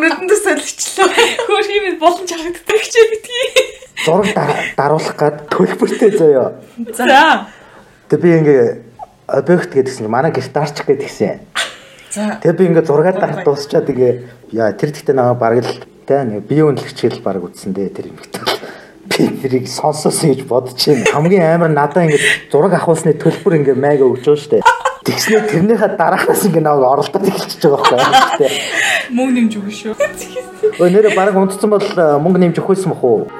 нүдэн төсөөлөгчлөө. Хөр хиймэл болон чагтдаг ч гэдгийг. Зураг даруулах гад төлбөртэй заяа. За. Тэг би ингээ объект гэдгсэн манай гэрт дарчих гэдгсэн. За. Тэг би ингээ зургаад дарах дуусчаад ингээ яа тэр ихтэй намайг бараг л тэ нэг бие үнэлэгчэл бараг үтсэн дээ тэр юм би тэрийг сонсоосон гэж бодож байна. Хамгийн амар надаа ингэ зураг авахсны төлбөр ингэ майг өгч байгаа шүү дээ. Тэгснээр тэрнийхээ дараахаас ингэ наваг оролдоод эхэлчихэж байгаа байхгүй юу? Мөнгө нэмж өгнө шүү. Өө нэрээ бараг унтцсан бол мөнгө нэмж өгөх байсан бах уу?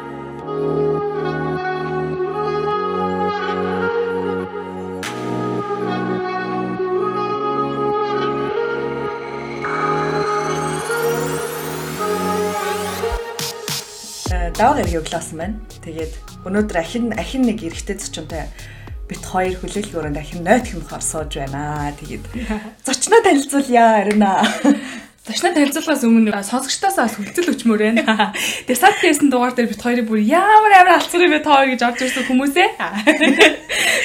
даваа гариг явуулсан байна. Тэгээд өнөөдөр ахин ахин нэг эрэгтэй зочинтой бит хоёр хүлээлт өрөөнд ахин нойтх юм хор сууж байна. Тэгээд зочноо танилцуулъя арина. Зочноо танилцуулахаас өмнө сонсогчдоос хүлцэл өчмөр байна. Тэгээ сад хийсэн дугаар дээр бит хоёрыг бүр ямар амар алцгар бэ тоо гэж орж ирсэн хүмүүсээ.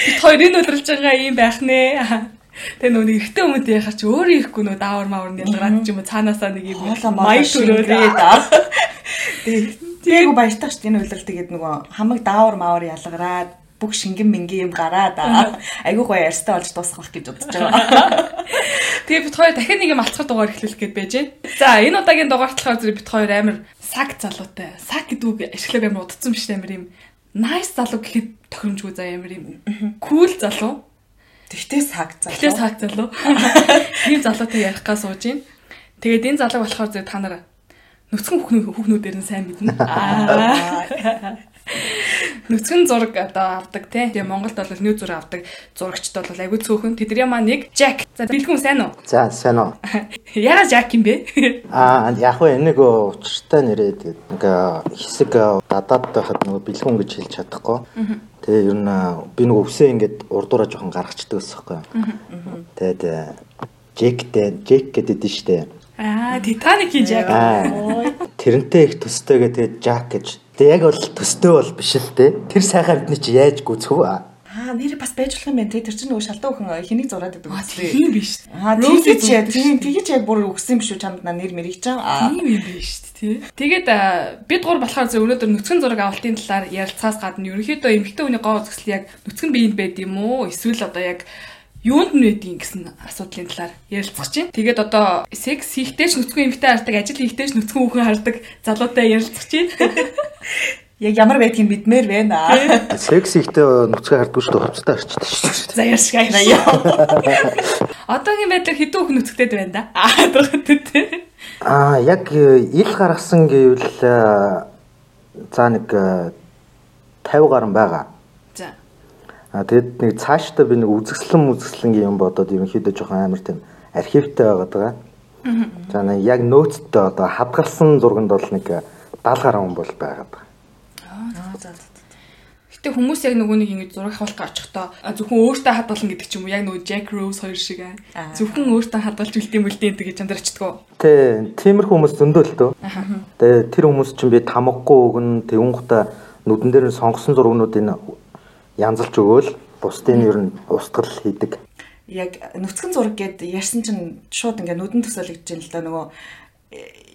Бит хоёр энэ өдрөлж байгаа юм байх нэ. Тэгээ нөгөө эрэгтэй хүмүүст яхаар чи өөрөө ихгүй нөө даавар маавар нялгараад ч юм уу цаанаасаа нэг юм маяг төрөөд Тэгээ Тээгүү баяртай шүү дээ энэ үйлрэл тэгээд нөгөө хамаг даавар маавар ялгараад бүх шингэн мингийн юм гараад айгүй гоё ярьстай болж дуусгах гэж бодож байгаа. Тэгээ бит хоёр дахин нэг юм алцгар дугаар эхлүүлэх гээд байж байна. За энэ удаагийн дугаарт болохоор зэрэг бит хоёр амар саг залуутай. Саг гэдэг үг ашиглах амар удцсан биш амар юм. Nice залуу гэхэд тохиромжгүй заа амар юм. Cool залуу. Тэгтээ саг залуу. Тэгтээ саг залуу. Тийм залуутай ярих гас сууж байна. Тэгээд энэ залуу болохоор зэрэг та нар нүцгэн хүүхнүүдээр нь сайн мэднэ. Нүцгэн зураг одоо авдаг тий. Тэгээ Монголд бол нүү зураг авдаг зурагчд бол айгүй цөөхөн. Тэдний маань нэг Жак. За бэлгүн сайн уу? За сайн уу. Яга Жак юм бэ? Аа яг хөө нэг учиртай нэрээ тэгээд нэг хэсэг гадаад байхад нөгөө бэлгүн гэж хэлж чадахгүй. Тэгээ ер нь би нөгөө өвсөө ингээд урдуураа жоохон гаргацдаг байсан байхгүй. Тэгээд Жектэй Жек гэдэг дээ штэ Аа, Титаникийн Жак. Тэрнтэй их төстэйгээ тэгээд Жак гэж. Тэг яг бол төстэй бол биш л дээ. Тэр сайхан бидний чи яаж гүцхв аа. Аа, нэр бас байж болох юм байна. Тэр чинь нөгөө шалдаа өхөн хэнийг зураад байдаг үстэй. Тийм биш. Аа, тэгэж яа. Тийм тэгэж яг бүр өгсөн юм шүү чамд нэр мэрийг чам. Аа. Тийм юм биш тий. Тэгээд бид гур болохоор зөв өнөөдөр нүцгэн зураг авалтын талаар ярилцахаас гадна ерөнхийдөө эмэгтэй хүний гоо үзэсгэлэн яг нүцгэн биеинд байд юм уу? Эсвэл одоо яг юунд нь байдгийг гэсэн асуудлын талаар ярилцах чинь. Тэгээд одоо секс хийхтэйч нүцгэн эмэгтэй хардаг, ажил хийхтэйч нүцгэн хүүхэн хардаг залуутай ярилцах чинь. Яг ямар байдгийг мэдмээр байна. Секс хийхдээ нүцгэн харддаг шүү дээ, хувцастай арчдаг шүү дээ. За яаш гайнаа. Одоогийн байдлаар хэдэн хүүхэн нүцгтэйд байна да? Аа, дөрөвтэй. Аа, яг ил гаргасан гэвэл за нэг 50 гаруй байгаа. А тэгэд нэг цаашдаа би нэг үзэсгэлэн үзэсгэлэнгийн юм бодоод ерөнхийдөө жоохон амар тийм архивтай байгаад байгаа. За нэг яг нөөцтэй одоо хадгалсан зурганд бол нэг 70 гаруй хүн бол байгаад байгаа. Аа за за. Гэтэ хүмүүс яг нөгөө нэг ингэ зураг авах очихдоо зөвхөн өөртөө хадгална гэдэг ч юм уу яг нөгөө Jack Rose хоёр шиг аа. Зөвхөн өөртөө хадгалж үлдэм үлдэм гэж чандарчдгоо. Тэ, тиймэрхүү хүмүүс зөндөө л дөө. Тэгээ тэр хүмүүс чинь би тамгагүй өгн тэгүнгуудаа нүдэн дээр нь сонгосон зургнуудын янзалж өгөөл бусдын ер нь устгал хийдэг. Яг нүцгэн зураг гэд ярьсан чинь шууд ингээ нүдэн төсөөлөгдөж юм л да нөгөө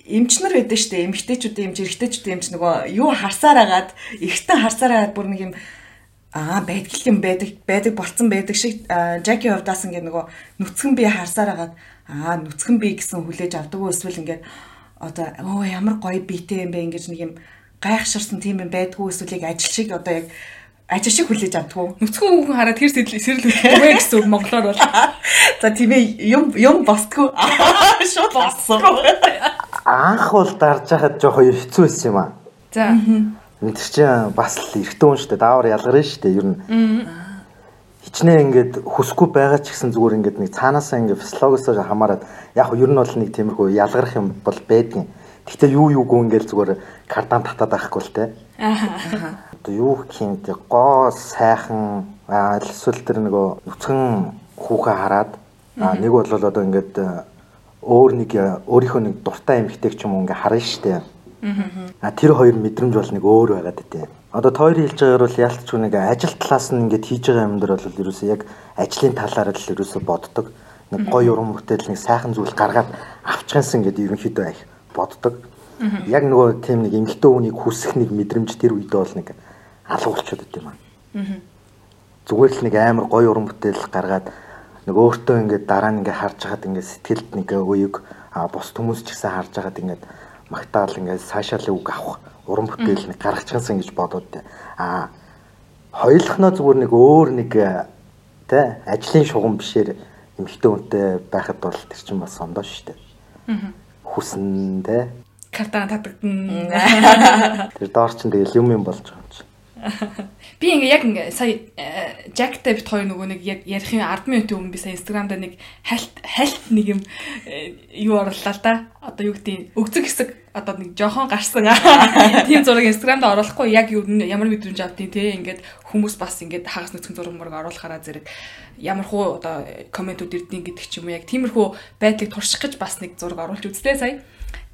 эмчнэр байдаг штэ эмгтээчүүдийн эмч эрэгтэйчүүдийн эмч нөгөө юу харсаар агаад ихтэн харсаар агаад бүр нэг юм аа байдаг юм байдаг байдаг болцсон байдаг шиг Жаки хувьдаас ингээ нөгөө нүцгэн би харсаар агаад аа нүцгэн би гэсэн хүлээж авдаг эсвэл ингээ одоо оо ямар гоё биетэй юм бэ ингэж нэг юм гайхширсан тийм юм байдгүй эсвэл яг ажил шиг одоо яг ажил шиг хүлээж авдггүй. Нүцгэн хүүхэн хараад тэр сэрэл сэрэл өгдөггүй гэсэн үг монголоор бол. За тийм ээ юм юм босдггүй. Шууд боссон. Анх бол дарж хахад жоохон хэцүү байсан юм аа. За. Тэр чинь бас л эртөө хүн шүү дээ. Даавар ялгарна шүү дээ. Ер нь. Хичнээн ингээд хүсэхгүй байгаа ч гэсэн зүгээр ингээд нэг цаанаасаа ингээд физиологоос хамаарат яг ер нь бол нэг тиймэрхүү ялгарх юм бол байдгийн. Гэхдээ юу юугүй ингээд зүгээр кардан татаад байхгүй л те. Аа одоо юу гэх юм те гоо сайхан эсвэл тэр нөгөө нүцгэн хүүхэ хараад нэг бол одоо ингээд өөр нэг өөрийнхөө нэг дуртай эмэгтэйг ч юм уу ингээд харна штэ. А тэр хоёр мэдрэмж бол нэг өөр байгаад дээ. Одоо тойрын хэлж байгаагаар бол ялцгүй нэг ажил талаас нь ингээд хийж байгаа юм дээр бол ерөөсөө яг ажлын талаар л ерөөсөө боддог. Нэг гоё уран бүтээл нэг сайхан зүйл гаргаад авчихсан гэдэг ерөнхийдөө их боддог. Яг нөгөө тийм нэг эмгтэн хүнийг хүсэх нэг мэдрэмж тэр үедээ бол нэг алга болчиход байт юм аа. Зүгээр л нэг амар гоё уран бүтээл гаргаад нэг өөртөө ингээд дараа нь ингээд харж хагаад ингээд сэтгэлд нэг үеиг а бус хүмүүс ч гэсэн харж хагаад ингээд магтаал ингээд цаашаалын үг авах уран бүтээл нэг гаргачихсан гэж бодоод. А хоёулахнаа зүгээр нэг өөр нэг тэ ажлын шугам бишээр эмхтэн үнтэй байхад бол тэр чинь бас сондоо шүү дээ. Аа. Хүснэ тэ. Картаа татагдана. Тэр доор чинь тэгэл юм юм болж байгаа юм чинь. Би ингээ яг ингээ сая э, Jackтай бит хоёр нөгөө нэг яг ярих юм 10 минутын өмнө би сая Instagram дээр нэг хальт хальт нэг юм э, юу орууллаа л да. Одоо юу гэдэг өгцөг хэсэг одоо нэг жохон гарсан. Тийм зураг Instagram дээр оруулахгүй яг юу ямар мэдрэмж автын те ингээд хүмүүс бас ингээд хагас нүцгэн зураг мөрөг оруулахаараа зэрэг ямархуу одоо комментүүд ирдгийг гэдэг ч юм уу яг тиймэрхүү байдлыг турших гэж бас нэг зураг оруулж үзлээ сая.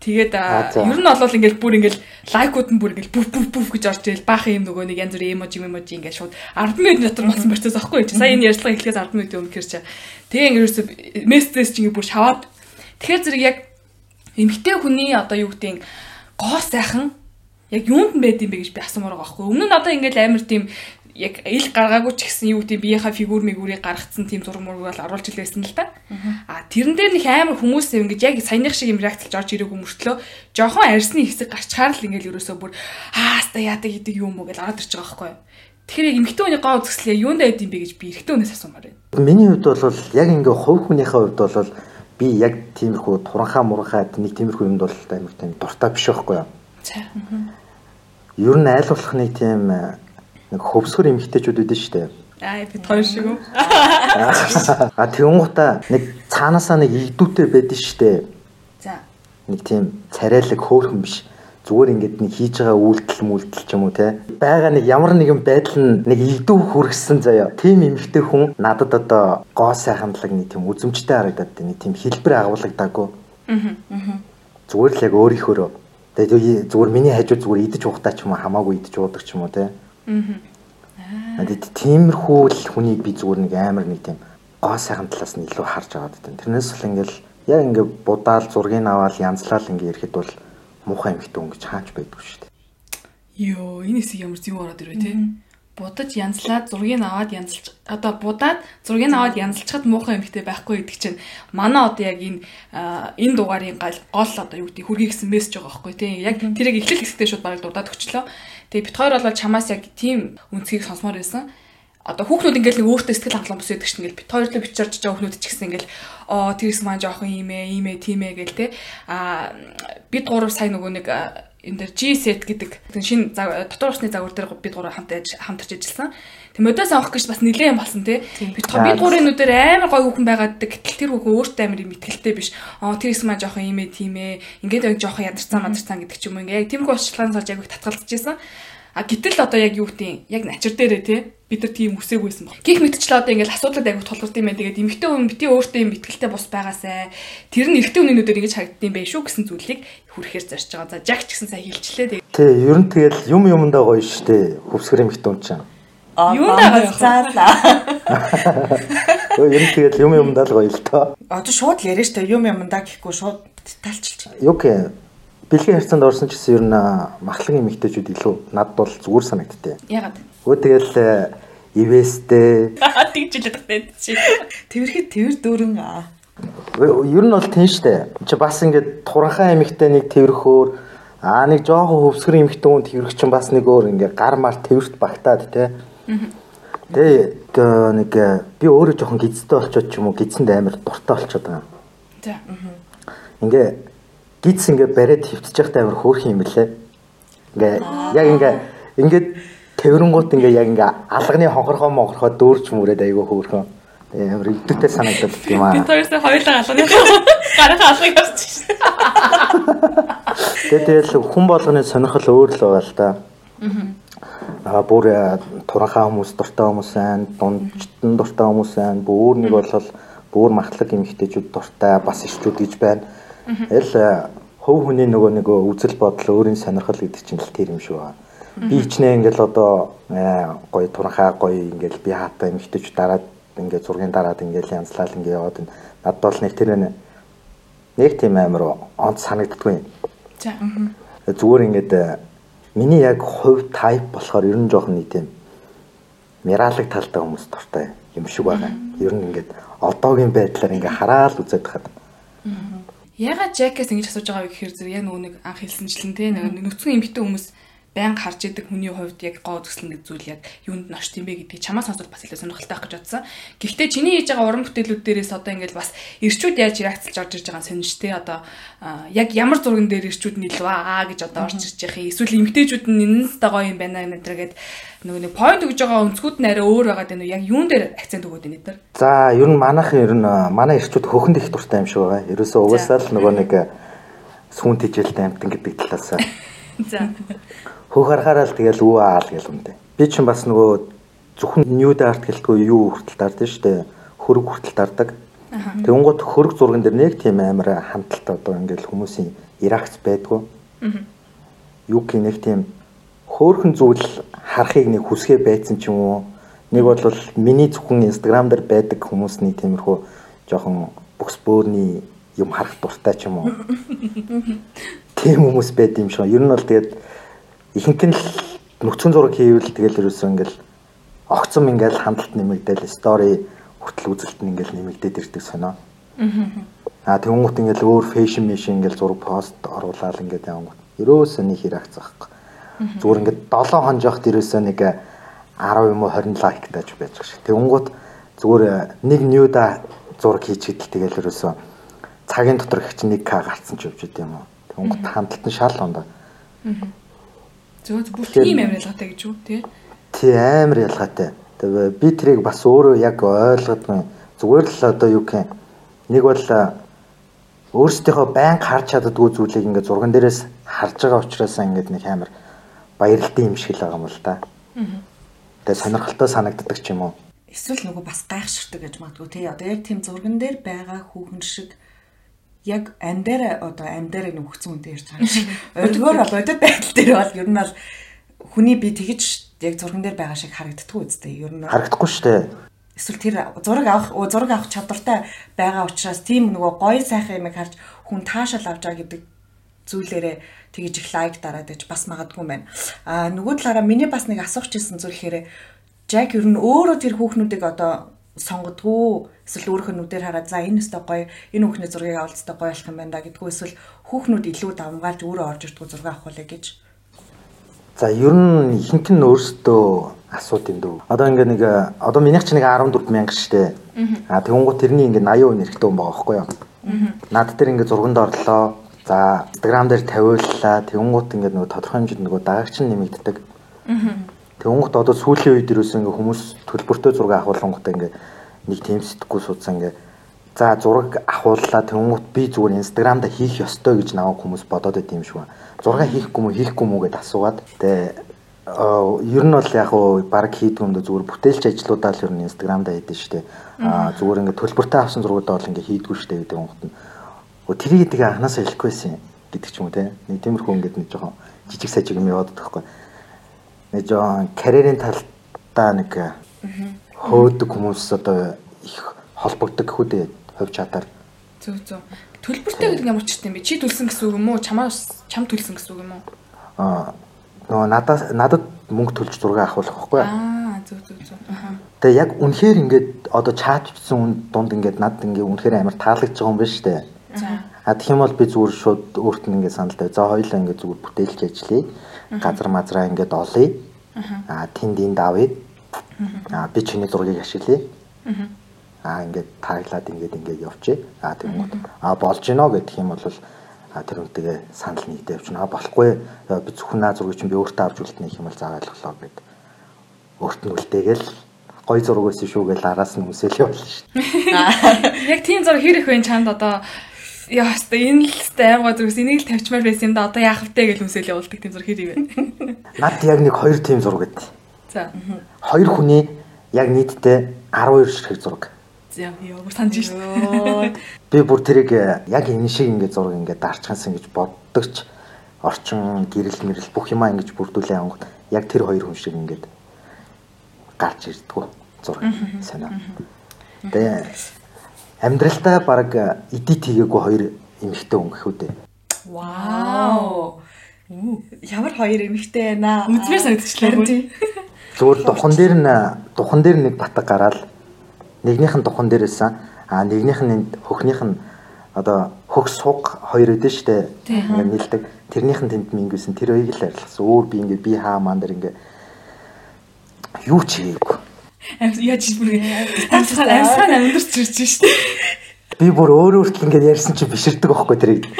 Тэгээд ер нь бол ингээл бүр ингээл лайкууд нь бүр ингээл бүф бүф бүф гэж орж ирэл баахан юм нөгөө нэг янз бүрийн эможи эможи ингээл шууд 10 минут дотор болсон процесс аахгүй чи сая энэ ярьцлага эхлэхээс 10 минутын өмнө хэрчээ. Тэгээ ингээд мессеж чи ингээд бүр шаваад тэгэхээр зэрэг яг эмгтэй хүний одоо юу гэдэг гоо сайхан яг юунд нь байд юм бэ гэж би асуумаар байгаа байхгүй. Өмнө нь одоо ингээд амар тийм яг ил гаргаагүй ч гэсэн юу гэдэг биеийнхаа фигюр мигүрийг гаргацсан тийм зураг мураг бол оруулж илгээсэн л та. А тэрэн дээр нэг амар хүмүүс ингэж яг саяных шиг юм реакцлж орж ирэх хүмүүртлөө жоохон арьсны хэсэг гарчхаар л ингээл ерөөсөө бүр хааста яадаг гэдэг юм уу гэж ороод ирж байгаа байхгүй юу. Тэгэхээр яг эмэгтэй хүний гоо үзэсгэлээ юунд байд юм бэ гэж би эрэгтэй хүнээс асуумаар байна. Миний хувьд бол яг ингээ хувь хүнийхээ хувьд бол би яг тиймэрхүү туранхаа муранхаа нэг тиймэрхүү юмд бол амар тийм дуртай биш байхгүй юу. За. Ер нь айл болох нэг тийм нэг хөвсгөр эмгтээчүүд үүдэн штэ. Аа бид хоёр шиг үү? А тэгүнгуудаа нэг цаанаасаа нэг игдүүтэй байдэн штэ. За. Нэг тийм царайлаг хөөхөн биш. Зүгээр ингээд нэг хийж байгаа үйлдэл мүлдэл ч юм уу те. Бага нэг ямар нэгэн байдал нь нэг игдүү хүргэсэн заяа. Тим эмгтэй хүн надад одоо гоо сайханлаг нэг тийм үзэмжтэй харагдаад байна. Тийм хэлбэр агуулгадаагүй. Аа. Зүгээр л яг өөрийнхөө Тэгээ зүгээр миний хажууд зүгээр идэж уухтаа ч юм уу хамаагүй идэж уудаг ч юм уу те. Аа. Тэгээд тиймэрхүү л хүнийг би зүгээр нэг амар нэг тийм гоо сайхан талаас нь илүү харж аваад байна. Тэрнээс л ингээл яг ингээ будаал зургийг аваад янзлал ингээ ирэхэд бол муухай эмхтэн өнгө чаач байдгүй шүү дээ. Йоо, энэс ямар зэв ороод ирвэ те будаж янзлаад зургийг аваад янзлж одоо будаад зургийг аваад янзлчихад муухай эмхтэй байхгүй гэдэг чинь манай одоо яг энэ энэ дугаарын гол гол одоо юу гэдэг хүргий гэсэн мессеж байгаа байхгүй тийм яг тэрийг эхлэл хэсэгтээ шууд бараг дурдаад өчлөө. Тэгээ бит хоёр бол чамаас яг тийм үнцгийг сонсомоор байсан. Одоо хүүхнүүд ингээл өөртөө сэтгэл хангалуун бус байдаг чинь ингээл бит хоёрлоо бичэрч байгаа хүүхнүүд ч гэсэн ингээл оо тэрс маань жоохон ийм ээ ийм ээ тийм ээ гэл те а бид гурав сая нөгөө нэг энэ дээр G-set гэдэг шинэ дотор усны загвар дээр бид гурав хамт хамтарч ажилласан. Тэг модоос авах гэж бас нэлээд юм болсон тий. Бид бид гурийн нүдээр амар гоё хүүхэн байгаад гэтэл тэр хүүхэн өөртөө амар юм итгэлтэй биш. Аа тэр их маань жоохон юм ээ тийм ээ. Ингээд яг жоохон ядарцсан мадарцсан гэдэг ч юм уу. Яг тиймэрхүү уучлалын сарж яг татгалзаж байсан. А гэтэл одоо яг юу гэдэг яг начир дээрээ тий бид нар тийм үсээгүйсэн баг. Гих мэдчлээ одоо ингээл асуудлууд айгуу тулгард юм байна. Тэгээд эмэгтэй хүн бити өөртөө юм битгэлтэй бус байгаасай. Тэр нь эрэгтэй хүнийнүүдээр ингэж харагдсан байх шүү гэсэн зүйлийг хүрэхээр зарж байгаа. За жаг ч гэсэн сая хэлчлээ. Тий, ер нь тэгэл юм юмдаа гоё штэ. Хөвсгөр эмэгтэй хүн чинь. Юундаа гоцаалаа. Ер нь тэгэл юм юмдаа л гоё л тоо. Одоо шууд яриа штэ юм юмдаа гэхгүй шууд детальчилж. Юу гэх бэлгийн харьцаанд орсон ч гэсэн ер нь махлан эмэгтэйчүүд илүү надад бол зүгээр санагдтыг. Ягаад? Өө тэгэл ивэстэй. Тэгж хэлээд байна чи. Тэрхэд тэр дөрөн аа. Ер нь бол тийм штэ. Чи бас ингээд туранхаа эмэгтэй нэг тэрхөөр аа нэг жоохон хөвсгөр эмэгтэй хүн тэрх чинь бас нэг өөр ингээд гар мар тэрт багтаад те. Тэгээ нэг би өөрөө жоохон гизтэй болчоод ч юм уу гизэнд амар дуртай болчоод байгаа. За. Ингээ гидс ингээ бариад хөвтөж явахтай амар хөөх юм бэлээ. Ингээ яг ингээ ингээд тэрнгуут ингээ яг ингээ алганы хонхорхоо монхорхоо дүүрч мүрээд айгүй хөөрхөн. Амар өдөртэй санагдаад юм аа. Би тоёрсоо хоёулаа алганы гарах алгыг авчих. Тэгээд тэгэл хүн болгоны сонирхол өөр л байгаа л да. Аа бүр э, туранхаа хүмүүс дуртай хүмүүс байна, дундчтан дуртай хүмүүс байна. Бүр нэг бол бүр махлаг эмэгтэйчүүд дуртай бас ирчүүд гэж байна. Тэгэл э, хөв хүний нөгөө нөгөө үзэл бодол өөрийн сонирхол гэдэг чинь л тэр юм шүү аа. Би хичнээн ингээл одоо э, гоё туранхаа гоё ингээл би хаатаа эмхтэйч дараад ингээд зургийн дараад ингээл янзлал ингээ яваад над бол нэг тэр нэг тийм амар онц санагддгүй. За. Зүгээр ингээд э, миний яг хувь type болохоор ер нь жоохон нэг тийм миралаг талтай хүмүүс дуртай юм шиг байгаа. Ер нь ингээд одоогийн байдлаар ингээ хараад үзээд хаад. Ягаад Жакээс ингэж асууж байгаа вэ гэхээр зэрэг яг нөгөө нэг анх хэлсэнчлэн те нэг нүцгэн эмхтэн хүмүүс байнга харж идэг хүний хувьд яг гоо төсөл нэг зүйл яг юунд нош тийм бэ гэдгийг чамаас сонсоод бас илүү сонирхолтой байх гэж бодсон. Гэхдээ чиний хийж байгаа уран бүтээлүүд дээрээс одоо ингээд бас ирчүүд яаж реакцлж орж ирж байгаа нь сонирч те одоо яг ямар зурган дээр ирчүүд нь илүү аа гэж одоо орж ирж яхих эсвэл эмгтээчүүд нь энэ нь гоё юм байна гэдэг нөгөө нэг point өгж байгаа өнцгүүд нь арай өөр байгаа дээ яг юун дээр акцент өгөөд байна нэтэр. За ер нь манайхан ер нь манай ирчүүд хөхөнд их дуртай юм шиг байгаа. Ерөөсөө угаасаа л нөгөө нэг сүүн тижэлтэй амтан гэдэг талаас. За хөөх харахаараа л тэгэл үү аа л гэл үнтэй. Би ч бас нөгөө зөвхөн nude art гэлтгүй юу хүртэл дардсан шүү дээ. Хөрөг хүртэл дардаг. Тэнгууд хөрөг зурган дээр нэг тийм амар хандлт одоо ингээл хүмүүсийн реакц байдгүй. Юу гэх нэг тийм хөөхөн зүйл харахыг нэг хүсгээ байцсан ч юм уу. Нэг бол миний зөвхөн инстаграм дээр байдаг хүмүүсний тиймэрхүү жоохон бүкс бөөрний юм харах дуртай ч юм уу. Тийм хүмүүс байд юм шиг. Ер нь бол тэгээд ихэнх нь нөхцөн зураг хийвэл тэгэл ерөөсөө ингээл огцом ингээл хандлт нэмэгдээл стори хүртэл үзэлт нь ингээл нэмэгдээд ирдэг сонио. Аа тэгвэл ингээл өөр фэшн мишин ингээл зураг пост оруулаад ингээд явангууд ерөөсөө нэг хэрэг цаахгүй. Зүгээр ингээд 7 хон жоохт ерөөсөө нэг 10 юм уу 20 лайк тааж байж байгаа шиг. Тэгвнгууд зүгээр нэг ньюда зураг хийчихэл тэгэл ерөөсөө цагийн дотор их чинь 1к гарцсан ч явж идэм юм уу. Тэгвнгууд хандлт нь шал ондоо. Зөө бүр тийм амар ялгаатай гэж үү тий? Тий амар ялгаатай. Тэгээ би тэрийг бас өөрөө яг ойлгодгүй. Зүгээр л одоо юу гэх нэг бол өөрсдийнхөө байн харж чаддгүй зүйлийг ингээд зурган дээрээс харж байгаа учраас ингээд нэг амар баярлалтай юм шиг л байгаа юм л да. Тэгээ сонирхолтой санагддаг ч юм уу. Эсвэл нөгөө бас гайхширдаг гэж магадгүй тий. Одоо яг тийм зурган дээр байгаа хүүхэн шиг яг амдаар одоо амдаар нөхцөн үнтэй ярьж байгаа шиг. Ойлгоор бодит байдал дээр бол ер нь бол хүний би тэгэж яг зурган дээр байгаа шиг харагддаггүй үстэй ер нь харагдахгүй шүү дээ. эсвэл тэр зураг авах зураг авах чадвартай байгаа учраас тийм нөгөө гоё сайхан юм харж хүн таашаал авч байгаа гэдэг зүйлээрээ тэгэж их лайк дараад гэж бас магадгүй байна. Аа нөгөө талаараа миний бас нэг асуух гэсэн зүйл хэрэг Жак ер нь өөрөө тэр хүүхнүүдийг одоо сонгодгоо эсвэл өөрийнхөө нүдээр хараад за энэ өстой гоё энэ хүүхний зургийг авалт өстой гоё болох юм байна да гэдгүү эсвэл хүүхнүүд илүү давмгаалж өөрөө орж ирдгүү зураг авах үлээ гэж. За ер нь ихэнх нь өөрсдөө асууд юм дөө. Одоо ингээ нэг одоо минийх ч нэг 14 мянга штэ. Аа тэгвэл тэрний ингээ 80% нэрхтээ хүн байгаа байхгүй юу? Над дээр ингээ зурганд орлоо. За Instagram дээр тавиуллаа. Тэнгуут ингээ нөгөө тодорхой хэмжээнд нөгөө дагагч нь нэмэгддэг. Тэнгуут одоо сүүлийн үед ерөөсөө ингээ хүмүүс төлбөртэй зураг авахлангуудаа ингээ нэг тийм сэтгэхгүй суудсан ингээ за зураг авахууллаа тэнгуут би зүгээр инстаграмда хийх ёстой гэж наваа хүмүүс бодоод байт юм шиг байна. Зураг хийхгүй мүү хийхгүй мүү гэдээ асуугаад тэгээ ер нь бол яг уу баг да зүгээр бүтээлч ажлуудаа л ер нь инстаграмда хийдэж штэ. Аа зүгээр ингээ төлбөртэй авсан зургуудаа бол ингээ хийдгүү штэ гэдэг юм хот. Тэрийг тэгээ анханасаа хэлэхгүй байсан гэдэг ч юм уу те. Нэг тиймэрхүү ингээд нэг жоохон жижиг сажиг юм яваад байхгүй. Нэг жоохон карьерийн талдаа нэг хөөдөг хүмүүс одоо их холбогддог хүүдээ хувь чадаар. Зөв зөв. Төлбөртэй гэдэг ямар ч юм бэ? Чи төлсөн гэсэн үг юм уу? Чамаас чам төлсөн гэсэн үг юм уу? Аа нөгөө надаас надад мөнгө төлж зураг авах байхгүй? Аа зөв зөв зөв. Тэгээ яг үнэхээр ингээд одоо чаатчсан дунд ингээд надад ингээд үнэхээр амар таалагдж байгаа юм байна шүү дээ. А тэгэх юм бол би зүгээр шууд өөрт нь ингээд санал тавь. За хоёулаа ингээд зүгээр бүтээлч ажиллая. Газар мазраа ингээд олъё. Аа тэнд энд авъя Аа би чиний зургийг ашиглая. Аа ингээд тааглаад ингээд ингээд явчих. Аа тэгмүүд аа болж гинөө гэдэг юм бол а тэр үнтэйгээ санал нэгдээ явчихна. Болохгүй би зөвхөн наа зургийг чинь би өөртөө авч үлдэнэ гэх юм бол заа ойлголоо гэд. Өөрт нь үлдээгээл гой зураг байсан шүү гэж араас нь үсэл явуулна шүү дээ. Яг тийм зураг хэр их вэ чанд одоо яа хэвээ энэ л хэвээ аймаг зүгс энийг л тавьчмаар байсан юм да одоо яах вэ гэж үсэл явуулдаг тийм зураг хэр ивэ. Над яг нэг хоёр тийм зураг гэдэг. За. Хоёр хүний яг нийтдээ 12 ширхэг зураг. За яа бүр санаж шүү. Би бүр тэрийг э, яг энэ шиг ингээд зураг ингээд дарчхансан гэж боддогч орчин гэрэл мэрэл бүх юмаа ингэж бүрдүүлээ ангууд яг тэр хоёр хүн шиг ингээд гарч ирдгүү зураг санаа. Тэгээ амьдралдаа баг эдит хийгээгүй хоёр эмэгтэй хүн гэхүү дээ. Вау. Ямар хоёр эмэгтэй байна аа. Үзмээр санагдчихлаа. Зүгээр духан дээр нь духан дээр нэг батг гараад нэгнийх нь духан дээрээс а нэгнийх нь хөхнийх нь одоо хөх суг хоёр өдөө штэ ингээд нэлдэг. Тэрнийх нь тэнд мингүйсэн тэр хоёрыг л арилгасан. Өөр би ингээд би хаа ман дээр ингээд юу ч хийгээгүй. Яаж ч бүр амьсгал амьсгал амьдэрч ирж штэ. би бүр өөр өөртөл ингээд ярьсан чи биширдэг байхгүй тэрийг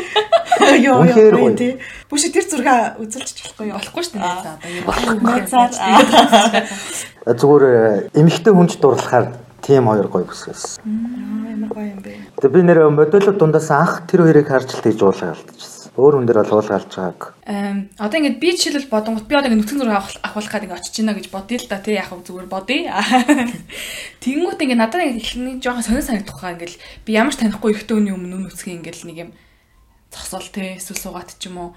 Ёо гоё. тий. Бүш тэр зурга үзүүлчих болохгүй юу? Болохгүй нэ за одоо юу Байцаар. зүгээр э, эмэгтэй хүнч дурлахаар тийм хоёр гоё бүсгээс Ямар гоё юм бэ. Тэгээ би нэр модельд дундаас анх тэр хоёрыг харж л тийж уулга алдчихсан өөр хүн дээр бол уулга алж байгааг одоо ингээд би жишээлбэл бодонгот би одоо ингээд нүцгэн зураг авах авах гээд ингээд очиж гинэ гэж бодъё л да тий яг хөө зүгээр бодъё. Тэнгүүт ингээд надад ингээд эхлэн жоохон сонир санагдах хаа ингээд би ямар ч танихгүй ихтэй үний өмнө нүцгэн ингээд нэг юм зогсоол тий эсвэл суугаад ч юм уу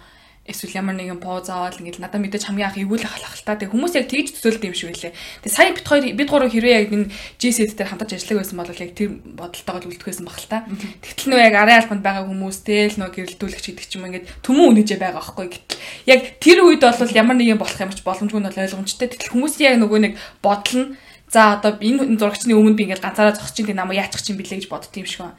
эсвэл ямар нэгэн поз аваад ингээд надад мэдээж хамгийн анх эвгүүл ахлах л та. Тэг хүмүүс яг тэгж төсөөлд юм шиг үлээ. Тэг сая бит хоёр бит гурав хэрвээ яг энэ GSED дээр хамтарч ажиллаг байсан бол яг тэр бодолтойгоо үлдэх байсан баг л та. Тэгтэл нөө яг арын албанд байгаа хүмүүс тэл нөө гэрэлтүүлэгч гэдэг ч юм ингээд төмөн үнэжээ байгаа байхгүй. Гэтэл яг тэр үед бол ямар нэгэн болох юмч боломжгүй нь бол ойлгомжтой. Тэгтэл хүмүүс яг нөгөө нэг бодол нь За одоо энэ зурагчны өмнө би ингээд ганцаараа зогсож ин намайг яачих чинь билээ гэж бодд юм шиг байна.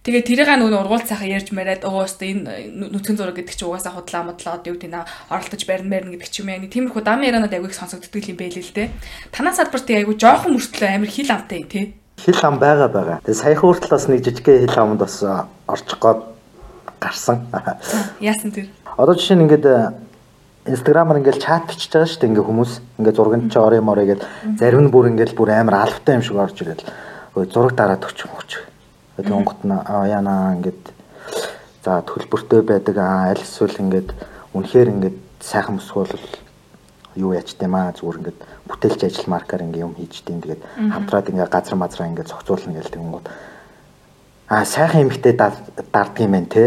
Тэгээ тэрийг нөгөө ургуул цаахан ярьж мариад өстө энэ нүцгэн зураг гэдэг чинь угаасаа худлаа модлоо одоо юу гэдэг нэ оролдож барин барин гэдэг ч юм яа. Тиймэрхүү дам ярианууд аягүй их сонсогддог юм байл л дээ. Танаас салбарт аягүй жоохон мөртлөө амир хил амтай тий. хил ам байгаа байгаа тэгээ саяхан хүртэл бас нэг жижигхэн хил амд бас э, орчих гээд гарсан Яасан тэр. Одоо жишээ нь ингээд инстаграмаар ингээд чат бичиж байгаа шүү дээ ингээд хүмүүс ингээд зурганд чи орё морё гээд зарим нь бүр ингээд бүр амар албатай юм шиг орж ирэл зураг дараад өгч өгч. Тэгээд онгот нь аа яана ингээд за төлбөртэй байдаг аа аль эсвэл ингээд үнэхээр ингээд сайхан мөсгөл юу яач тэмаа зүгээр ингээд бүтээлч ажил маркаар ингээд юм хийж дим тэгээд хамтраад ингээд газар мазраа ингээд зохицуулна гээл тэгэнгүүт аа сайхан эмхтэй дарддаг юм байна те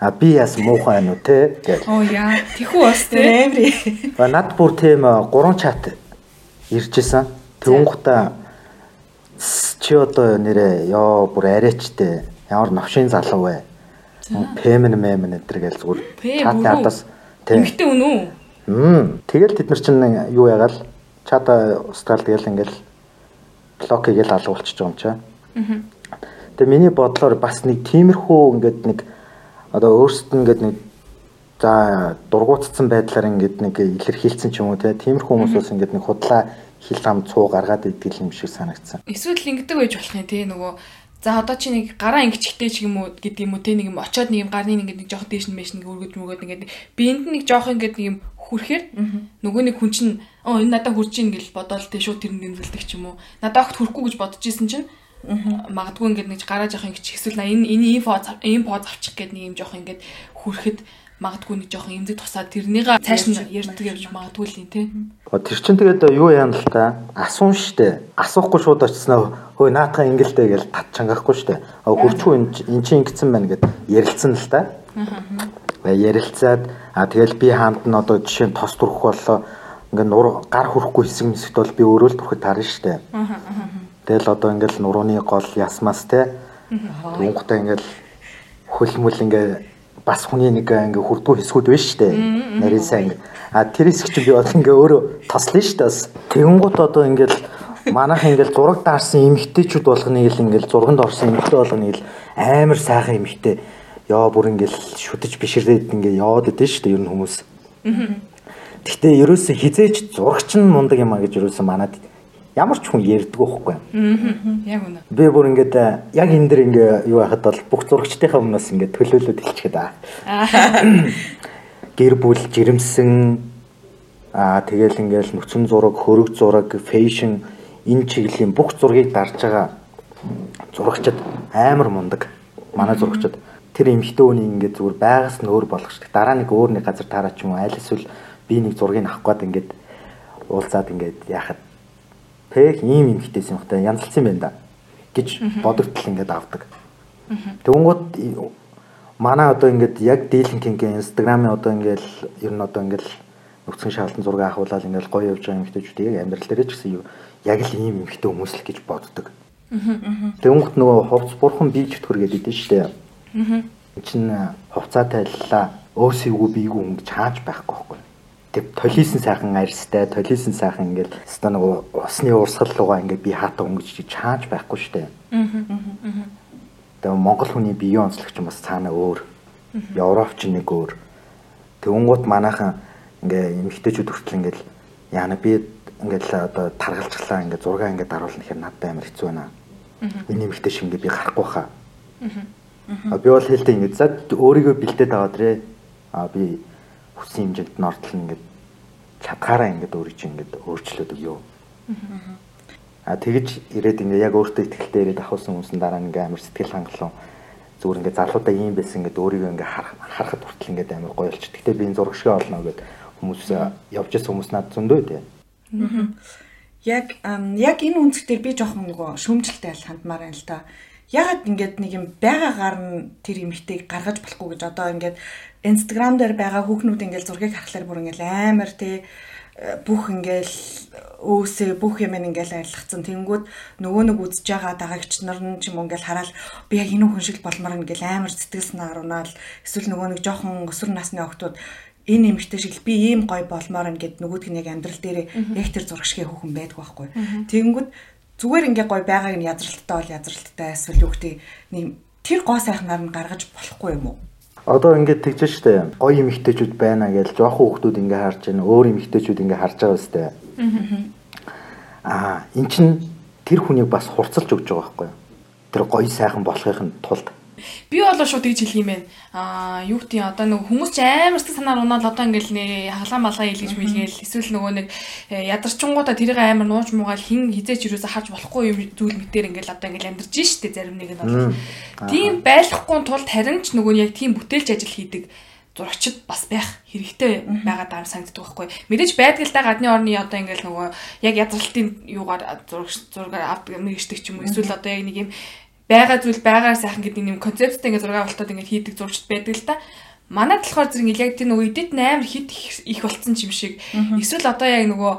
А би яс муухай байна уу те гэл. Оо яа. Тэхүү бас амир. Ба над бүр тийм э, гурван чат иржсэн. Тэнгуутаа чи одоо нэрээ ёо бүр арайчтэй ямар новшин залуу вэ? Пэмэн мэмэн энэ гэл зүгээр Пэ, чат бүрүү. ядас тийм. Эмхтэй үнүү. Мм тэгэл тэд нар чинь юу ягаал чат устгаал тэгэл ингээл блок хийгээл алгуулчих юм чаа. Тэгээ миний бодлоор бас нэг тиймэрхүү ингээд нэг одоо өөрсдөд нь ингээд нэг за дургуутцсан байдлаар ингээд нэг илэрхийлсэн ч юм уу те тиймэрхүү хүмүүс бас ингээд нэг худлаа хил ам цуу гаргаад идэл юм шиг санагдсан. Эсвэл ингэдэг байж болох юм тий нөгөө За одоо чи нэг гараа ингэчтэй ч юм уу гэдэг юм уу те нэг юм очоод нэг юм гарны нэг нэг жоох дээш нь мэш нэг өргөж мөгөөд ингээд биэнд нэг жоох ингээд нэг юм хүрхээр нөгөө нэг хүн чинь оо энэ надад хүрч ийн гэл бодоол те шууд тэр нэмзэлдэг ч юм уу. Надад огт хүрхгүй гэж бодож исэн чинь магадгүй ингээд нэг гараа жоох ингэч эсвэл энэ энэ инфо инфо авчих гээд нэг юм жоох ингээд хүрэхэд магадгүй нэг жоох эмзэг тусаад тэрнийга цааш нь ярьдаг явж магадгүй л юм Гоо Тэр чин тэгээд юу яана л та асуун штэ. Асуухгүй шууд очсноо хөөе наатаа ингэлтэй гэж татчангахгүй штэ. А хурцгүй эн чинь ингэсэн байна гэд ярилцсан л та. Аа. Ярилцаад а тэгэл би хаамт нь одоо жишээ нь тос түрэх боллоо. Ингээ нур гар хүрхгүй хэсэг мэсэгт бол би өөрөө л түрхэд таарна штэ. Тэгэл одоо ингээл нурууны гол ясмаас те. Тунгутай ингээл хөлмөл ингээ бас хүний нэг ингээ хурдгүй хэсгүүд байна штэ. Нарийн сайн. А тэр хэсэг чинь би бол ингээ өөрөө тослоо штэ бас. Тэгэнгუთ одоо ингээл манайх ингээл зураг даарсан эмэгтэйчүүд болгоныг л ингээл зурганд орсон эмэгтэй болгоныг л амар сайхан эмэгтэй. Яа бүр ингээл шүтэж бишрээд ингээ яваад идэв штэ ер нь хүмүүс. Гэхдээ ерөөсө хизээч зурагч нь мундаг юм а гэж ерөөсө манад ямар ч хүн ярьдгүй байхгүй яг үнэ Би бүр ингээд э, яг энэ дэр ингээ юу яхад бол бүх зурагчдынхаа өмнөөс ингээ төлөөлөд хэлчихгээд аа. Гэр бүл жирэмсэн аа тэгэл ингээл нүцэн зураг, хөрөг зураг, фэшн энэ чиглэлийн бүх зургийг дарж байгаа зурагчид амар мундаг. Манай зурагчид тэр эмхтэй үний ингээд зүгээр байгаас нь өөр болгочдөг. Дараа нэг өөр нэг газар таараа ч юм уу аль эсвэл би нэг зургийг авах гээд ингээд уулзаад ингээд яхад пэх ийм юм янзлсан юм байна да гэж бодогдтол ингээд авдаг. Тэнгууд манай одоо ингээд яг дийлэнхингийн инстаграмын одоо ингээд ер нь одоо ингээд нөхцөн шаалтан зураг авахуулаад ингээд гоё явж байгаа эмхтэйчүүд яг амьдрал дээр ч гэсэн юу яг л ийм эмхтэй хүмүүс л гэж боддог. Тэнгууд нөгөө ховц бурхан бий чөтгөр гэдэг дээ шүү дээ. Эн чинь хувцаа тайллаа өөсийгөө бийгүү өнгө чааж байхгүй байхгүй. Тэг толисэн сайхан арьстай, толисэн сайхан ингээл өстой нэг усны урсгал руугаа ингээд би хаата өнгөж чааж байхгүй штэ. Тэгээ Монгол хүний биеийн онцлогч бас цаана өөр. Европч нэг өөр. Тэнгуут манайхан ингээ эмгтээчүүд хүртэл ингээл яана би ингээл одоо таргалжглаа ингээ зураг ингээ даруулна гэхээр надад амар хэцүү байна. Энэ эмгтээ шиг ингээ би гарахгүй хаа. Аа. Би бол хэлдэг ингээ за өөрийгөө бэлдээд аваад рэ. Аа би хүссэн хэмжээнд нь ордлон ингээ чадхаараа ингээ өөрийг чинь ингээ өөрчлөөд өгөө. Аа тэгэж ирээд ингээ яг өөртөө ихтэй ирээд ахуулсан хүмүүс дараа ингээ амар сэтгэл хангалуун зүгээр ингээ залуудаа ийм байсан ингээ өөрийгөө ингээ харахад хүртэл ингээ амар гоё болчих. Гэтэ би энэ зураг шиг олно гэд хүмүүс явж ирсэн хүмүүс надад зөндөө дээ. Яг яг энэ үнцг дээр би жоохон нөгөө шүүмжлэлтэй аль хандмаар байна л да. Ягаад ингээд нэг юм байгаагаар нь тэр эмэгтэйг гаргаж болохгүй гэж одоо ингээд Instagram дээр байгаа хүүхнүүд ингээд зургийг харахаар бүр ингээд амар тий бүх ингээл өөсөө бүх юм ингээл арилгацсан. Тэнгүүд нөгөө нэг үзэж байгаа дагагч нар нь ч юм ингээл хараад би яг энэ хүн шиг болмоор ингээл амар сэтгэл санаа гаруунаад эсвэл нөгөө нэг жоохон өсвөр насны охтууд энэ эмэгтэй шиг би ийм гой болмоор нь гэд нөгөөдг нь яг амьдрал дээр яг тэр зураг шиг хүүхэн байдаг байхгүй. Тэгэнгүүт зүгээр ингээ гой байгааг нь язралттай бол язралттай эсвэл юу гэдэг нэг тэр гоо сайхнаар нь гаргаж болохгүй юм уу? Одоо ингээд тэгж штэ гоё эмэгтэйчүүд байна гэж жоохон хүүхдүүд ингээ харж байна. Өөр эмэгтэйчүүд ингээ харж байгаа үстэй. Аа эн чин тэр хүнийг бас хурцлж өгч байгаа байхгүй юу? Тэр гоё сайхан болохын тулд Би болоо шууд тэгж хэлэх юм байна. Аа юу гэдэг одоо нэг хүмүүс ч амар сэтгэл санаар унаад одоо ингээл нэ хаглаа малгай хэлгэж мэлгээл эсвэл нөгөө нэг э, ядарчингуудаа тэрийг амар нууж муугаал хин хизээч юусаа харж болохгүй юм зүйл мэтэр ингээл одоо ингээл амьдарч штэ зарим нэг нь бол. Тийм байлахгүй тулд харин ч нөгөө яг тийм бүтээлч ажил хийдэг зурагчд бас байх хэрэгтэй байгаа даа санагддаг байхгүй. Мэдээж да гадны орны одоо ингээл нөгөө яг язралтын юугаар зураг зургаар авдаг мэгшдэг ч юм уу эсвэл одоо яг нэг юм байгаа зүйл байгаагаар сайхан гэдэг нэг концепттэй ингээ зураг авалтууд ингээ хийдэг зурчд байдаг л та. Манайд болохоор зэрэг яг тийм нөгөө эдит амар хит их болцсон юм шиг. Эсвэл одоо яг нөгөө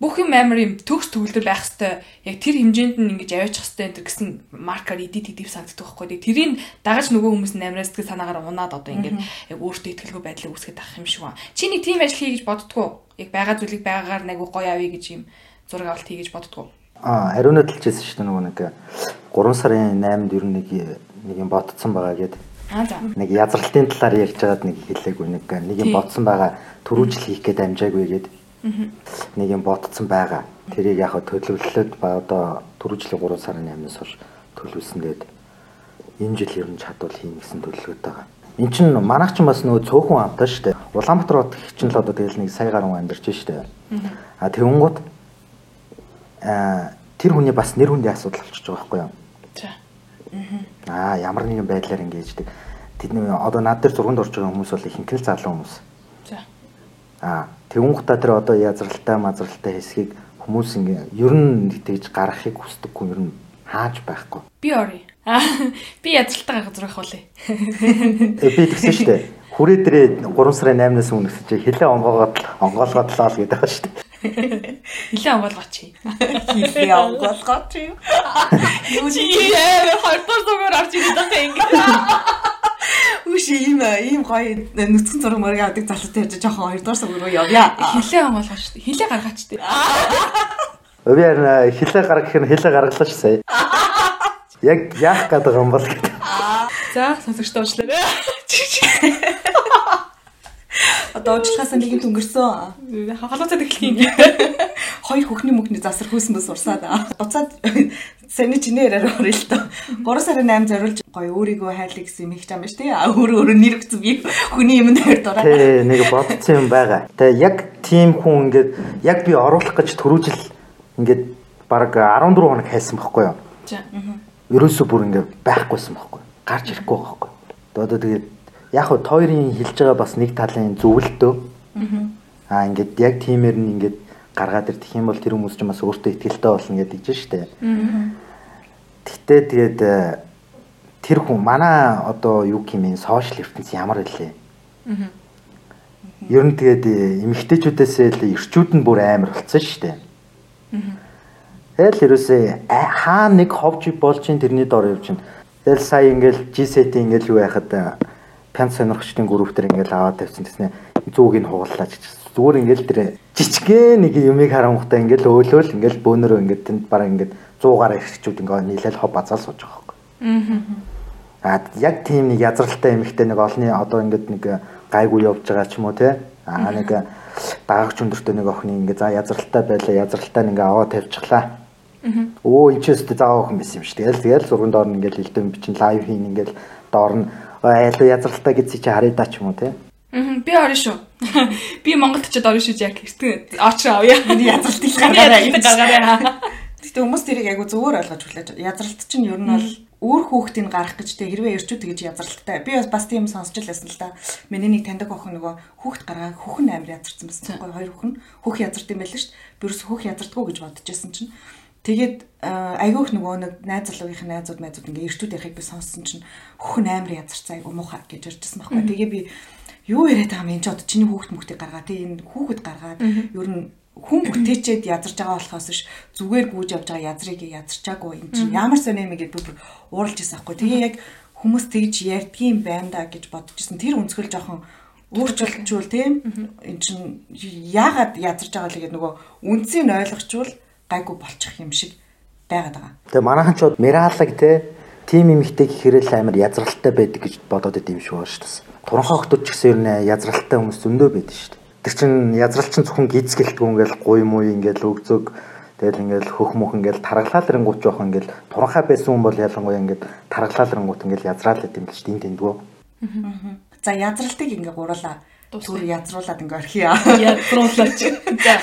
бүх юм амар юм төгс төгөлдөр байх хэвээр яг тэр хэмжээнд нь ингэж аваачих хэвээр энэ гэсэн маркер эдит эдив санагддаг байхгүй. Тэрийг дагаж нөгөө хүмүүс амар сэтгэл санаагаар унаад одоо ингээд яг өөртөө ихтгэлгүй байдлыг үүсгэж авах юм шиг байна. Чи нэг тийм ажил хий гэж боддгоо. Яг байгаа зүйлийг байгаагаар нэг гоё авъя гэж юм зураг авалт хий гэж боддгоо. Аа, ариуна талчээсэн шүү дээ нөгөө нэг 3 сарын 8-нд ер нь нэг нэг юм ботцсон байгаа гэдэг. Аа за. Нэг язралтын талаар ярьж байгаад нэг хэлээгүй нэг нэг юм ботсон байгаа төрүүжил хийх гээд амжаагүй гэдэг. Нэг юм ботцсон байгаа. Тэрийг яг төлөвлөлөд ба одоо төрүүжлийн 3 сарын 8-наас хойш төлөвлөсөн гээд энэ жил ер нь чадвал хийн гэсэн төлөвлөгөөтэй байгаа. Эн чинь манайх ч бас нөгөө цөөхөн амтаа шүү дээ. Улаанбаатар хот чинь л одоо тэгэл нэг сая гаруй амьдарч шүү дээ. Аа тэр хүний бас нэр хүндийн асуудал болчихж байгаа байхгүй юу? Аа ямар нэгэн байдлаар ингэждэг. Тэдний одоо над дээр зурганд орж байгаа хүмүүс бол ихэнх нь залуу хүмүүс. За. Аа тэгүн гутаа тэр одоо язралтай мазралтай хэсгийг хүмүүс ингээ ер нь тэгж гаргахыг хүсдэггүй ер нь хааж байхгүй. Би орё. Аа би язралтай гаргаж зурах болъё. Э би тэгсэн шүү дээ. Хүрээ дээрээ 3 сарын 8-наас өмнө чи хилээ онгоогоод онгоолгоод лаа л гэдэг байгаа шүү дээ. Хилээ онгоолгооч. Хилээ онгоолгооч юм. Юу чи яа хоёрдугаар дугаар авч байгаа юм ингээ. Үгүй ийм ийм гоё нүцгэн зураг мөрөг авдаг залуутай явж жоохон хоёрдугаар суг руу явъя. Хилээ онгоолгооч. Хилээ гаргаач тээ. Би харин хилээ гаргах нь хилээ гаргалаач сая. Яг яах гээд байгаа юм бол гэдэг. За сонсогчтой уучлаарай. Одоо уучлахаас нэг юм өнгөрсөн. Халууцаад эхлэх юм. Хоёр хүүхний мөхний засар хөөсөн бас урсаад. Буцаад саний чинээ яриараа орё л доо. 3 сарын 8 зориулж гоё өөрийгөө хайрлах гэсэн юм их юм биш тий. Өөр өөр нэр өгсөн би хүний юм дээр дураа. Тий, нэг бодсон юм байгаа. Тэгээ яг тийм хүн ингээд яг би оруулах гэж төрүүжил ингээд баг 14 хоног хайсан байхгүй юу? За. Ерөөсөө бүр ингээд байхгүйсэн байхгүй. Гарч ирэхгүй байхгүй. Одоо тэгээд яг хөө тойрын хэлж байгаа бас нэг талын зөвлөлтөө. Аа ингээд яг тиймэр нь ингээд гаргаад ирдэх юм бол тэр хүмүүс ч бас өөртөө ихтгэлтэй болно гэдэг чинь штэ. Тэгтээ тэгээд э, тэр хүн манай одоо юу гэмээ сошиал ертөнц ямар хэлээ. Ер нь тэгээд э, эмэгтэйчүүдээсээ л эрчүүд нь бүр амар болцсон штэ. Тэгэл ерөөсөө хаа нэг ховж болж ин тэрний дор явж ин. Тэгэл сая ингээл G-set ингээл юу яхад пянц сонирхчдын групп дээр ингээл аваад тавьсан тэснэ. Зүүг нь хугаллаач зүгээр ингээл тэр жижигхэн нэг юмыг харангуйтай ингээл өөлөөл ингээл бөөнөрөө ингээд тэнд бараг ингээд 100 гаруй хэрэгчүүд ингээд нийлээл хоб базаал сууж байгаа байхгүй. Аа яг тийм нэг язралтай эмэгтэй нэг олны одоо ингээд нэг гайгүй явж байгаа ч юм уу те. Аа нэг даагч өндөртэй нэг охины ингээ за язралтай байлаа язралтай ингээ аваа тавьчихлаа. Өө энэ ч өстө заавал охин байсан юм шүү тэгэл тэгэл зурган доор нь ингээл элдэн бичин лайв хийн ингээл доор нь айлуу язралтай гэсэн чи харъя да ч юм уу те Мм би орно шүү. Би Монголд ч орно шүү яг эртэн очроо авъя. Язралтыг гаргаарай. Гаргаарай. Гэтэ хүмүүс тэрийг айгу зөвөр ойлгож хүлээж. Язралт чинь ер нь бол өөр хүүхдийг гарах гэж тэг хэрвээ ирчүүд тэгж язралттай. Би бас бас тийм сонсч лээсэн л да. Миний нэг таньдаг охин нөгөө хүүхд гаргаа хүүхэн амир язарсан байсан. Хоёр хүүхэн хүүх язард юм байл шүү ерөөс хүүх язардггүй гэж бодож байсан чинь Тэгээд айгүйх нөгөө нэг найз залуугийн найзууд найзууд ингээ ирчүүд яхийг би сонссон чинь хүүхэн амир язарцаа айгу муухай гэж ярьжсэн байхгүй. Тэгээ би юу яриад байгаа юм энэ ч одоо чиний хүүхд мөхтийг гаргаа тий энэ хүүхэд гаргаад ер нь хүн бүтээчээд язарж байгаа болохоос ш зүгээр гүйж явж байгаа язрыг язарчаагүй энэ чинь ямар сони юм гэдэг бүр ууралж ирсэн аахгүй. Тэгээ яг хүмүүс тэгж ярьдгийм байна да гэж бодчихсон. Тэр өнцгөл жоохон өөрчлөлтчүүл тийм эн чинь яагаад язарж байгаа л гэдэг нөгөө үндсийг ойлгочвол гайгүй болчих юм шиг байгаад байгаа. Тэгээ манайхан ч бод мэралаг те тим эмхтэй гэхэрэл амар язралтай байдаг гэж бодоод идэв юм шиг байна шүү. Туранхай хүмүүс ч гэсэн ер нь язралтай хүмүүс зөндөө байдаг шүү дээ Тэр чин язрал чин зөвхөн гизгэлтгүй ингээл гуй муу ингээл өгзөг тэгэл ингээл хөх мөх ингээл таргалал рэнгуут жоох ингээл туранхай байсан хүн бол ялангуяа ингээд таргалал рэнгуут ингээл язраал гэдэг юм л чинь тэндгүү. За язралтыг ингээ гурлаа зүгээр язруулад ингээ орхиё. Язруулаач. За.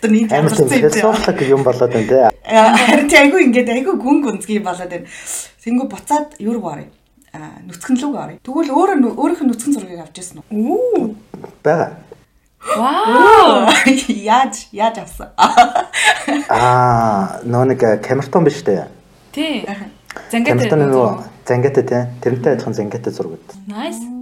Тэр нэг философик юм болоод байна те. Харин тий айгүй ингээд айгүй гүн гүнзгий болоод байна. Тэнгүү буцаад юу орё? А нүцгэн лүг орё. Тэгвэл өөрөө өөрийнх нь нүцгэн зургийг авч ирсэн үү? Бага. Вау! Яаж яаж авсан? Аа, нөө нэг камертон биш үү? Тий. Зангатай. Камертон зангатай тий. Тэрнтэй адилхан зангатай зураг үү? Nice.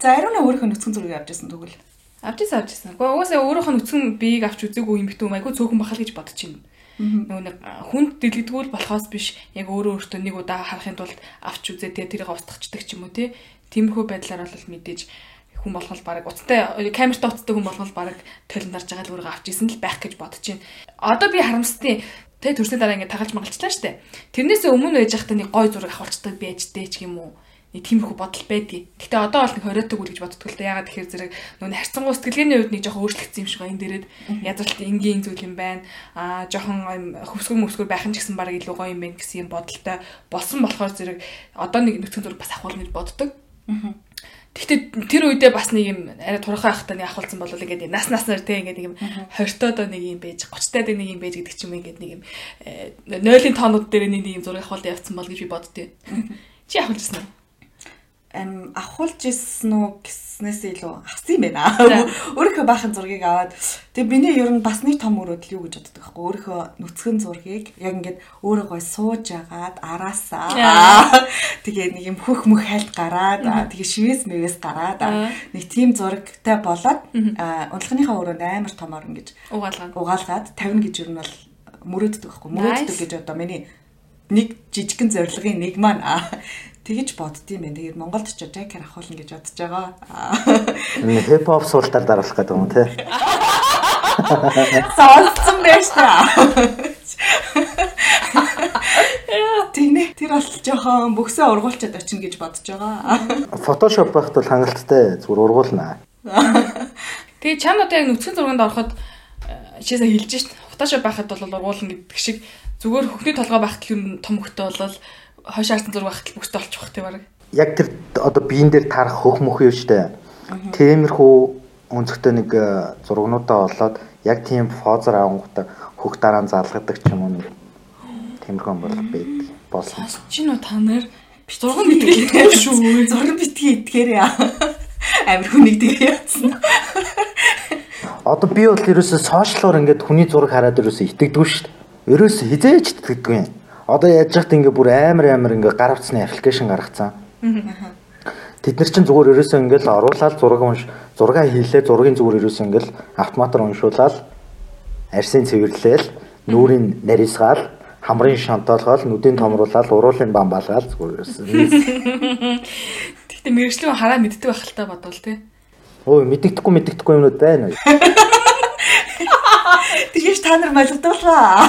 За ариуна өөрийнхөө нүцгэн зургийг авч ирсэн тэгвэл. Авч ирсэн авч ирсэн. Гэхдээ угаасаа өөрийнхөө нүцгэн биеийг авч үзээгүй юм битүү айгүй цөөхөн бахал гэж бодож байна. Нөгөө нэг хүнд дэлгдгүүл болохоос биш яг өөрөө өөртөө нэг удаа харахын тулд авч үзээ тэгээ тэрийг устгачдаг ч юм уу тий. Тиймэрхүү байдлаар бол мэдээж хүн болгол баг уцтай камерт уцтай хүн болгол баг толин дарж байгаа л өөрөө авч исэн л байх гэж бодож байна. Одоо би харамсдیں۔ Тэ төрсний дараа ингээд тагалж магалчлаа штэ. Тэрнээсээ өмнө байж байхдаа нэг гой зураг авахчдаг байж дээ ч юм уу. Нэг тиймэрхүү бодол байдгийг. Гэтэ одоо бол нэг хориотог үл гэж боддог л да. Ягаад тэгэхээр зэрэг нөгөө харьцангуй сэтгэлгээний үед нэг жоохон өөрчлөгдсөн юм шиг байна. Энэ дээрэд язралт энгийн зүйл юм байна. Аа жоохон хөвсгөр мөсгөр байх нь ч гэсэн баг илүү гоё юм байна гэсэн юм бодолтой болсон болохоор зэрэг одоо нэг нөхцөл зураг бас авах гэж боддог. Аа Гэхдээ тэр үедээ бас нэг юм арай турхай ахтаа нэг ахуулсан болол ингээд нас наснаар те ингээд нэг юм 20 тоо нэг юм байж 30 таад нэг юм байж гэдэг ч юм ингээд нэг юм э, нойлын тоонууд дээр нэг юм зураг ахуулт явцсан бол гэж би боддتي. Чи ахуулсан уу? Ам авахулж ирсэн үү гэснээс илүү авсан юм байна. Өөрийнхөө баахан зургийг аваад тэгээ биний ер нь бас нэг том өрөөдөл юу гэж боддог байхгүй өөрийнхөө нүцгэн зургийг яг ингээд өөрөө гой сууж агаад араасаа. Тэгээ нэг юм хөх мөх хайлт гараад тэгээ шивээс мэвээс гараад нэг тийм зурагтай болоод унлахныхаа өрөөнд амар томоор ингэж угаалгаад 50 гэж ер нь бол мөрөөддөг байхгүй мөрөөддөг гэж одоо миний нэг жижигхэн зорилгын нэг маань тэгэж боддtiin байна. Тэгээд Монголд ч Жакер авахулна гэж бодож байгаа. Хип хоп суултаар дараалах гэдэг юм тий. Сонссон байж та. Тэгнэ. Тэр бол жоохон бөксөө ургуулчаад очино гэж бодож байгаа. Photoshop байхад бол хангалттай зүгээр ургуулна. Тэгээ чам одоо яг нүцгэн зурганд ороход чийсээ хэлж шít. Photoshop байхад бол ургуулна гэдэг шиг зүгээр хөхний толгой байхад л том хөхтэй болол хойш харсан зураг багтал бүхтэй болчих واخ тий баг. Яг тэр одоо биен дээр тарах хөх мөх юу штэ. Темирхүү өнцгтэй нэг э, зургнуудаа олоод яг тийм фозер авангуудаа хөх дараа нь залгадаг ч юм уу нэг темирхэн бол байдаг. Болсон. Чинь уу та нар зурган битгий шүү. Зурган битгий итгээрээ. Амир хүнийг тэгээ яатсан. Одоо би бол ерөөсөө сошиалор ингээд хүний зураг хараад ерөөсөө итгэдэггүй шүү дээ. Ерөөсөө хизээч итгэдэггүй юм Одоо яаж яхад ингээ бүр амар амар ингээ гар утасны аппликейшн гаргацсан. Тэд нар чинь зүгээр ерөөсөө ингээл оруулаад зураг унш зураг хийлээ зургийн зүгээр ерөөсөө ингээл автоматар уншуулаад арсын цэвэрлээл нүрийн нарийсгаал хамрын шантоолгоол нүдийн томруулаад уруулын бамбаалгаал зүгээр ерөөсөө. Гэтэ мэрэгчлэн хараа мэддэг байх л та бодвол тий. Өө мэддэхгүй мэддэхгүй юмнууд байна? Тэгэж та нар молигдуулаа.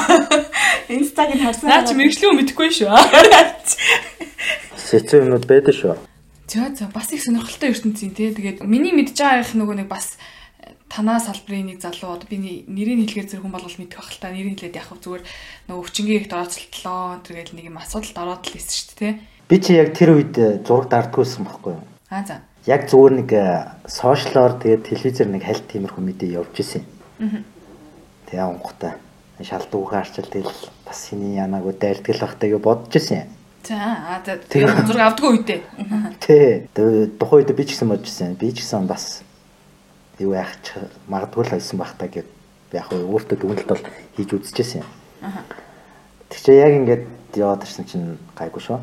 Инстаг нь харсан. Наа чи мэрэгчлэн мэдэхгүй шүү. Сэцэн юмнууд байдаг шүү. За за бас их сонирхолтой ертөнцийн тий. Тэгээд миний мэдж байгаа их нөгөө нэг бас э, танаа салбарын нэг залуу одоо би нэрийг хэлэхээр зэрэг хүн болгол мэдэх байх л та нэрийг хэлээд явах зүгээр нөгөө өвчнгийн ихт орооцолтлоо тэргээл нэг юм асуудалд ороод л исэн шүү дээ тий. Би чи яг тэр үед э, зураг дардгүйсэн байхгүй юу? Аа за. Яг зүгээр нэг сошиалор тэгээд телевизээр нэг хальт тиймэрхүү мэдээ явж исэн. Аа. Тэгээ онготой шалдууг харчил тэгэл бас хиний янаагүй дайрдаг л бахтай гэж бодож исэн. За аа тэгээ зураг авдгүй үедээ. Тий. Тухайн үед би ч гэсэн бодож исэн. Би ч гэсэн бас юу яах ч магадгүй л байсан бахтай гэд яг өөртөө дүгнэлт бол хийж үзчихсэн. Аа. Тэгчээ яг ингээд яваад ирсэн чинь гайгүй шүү.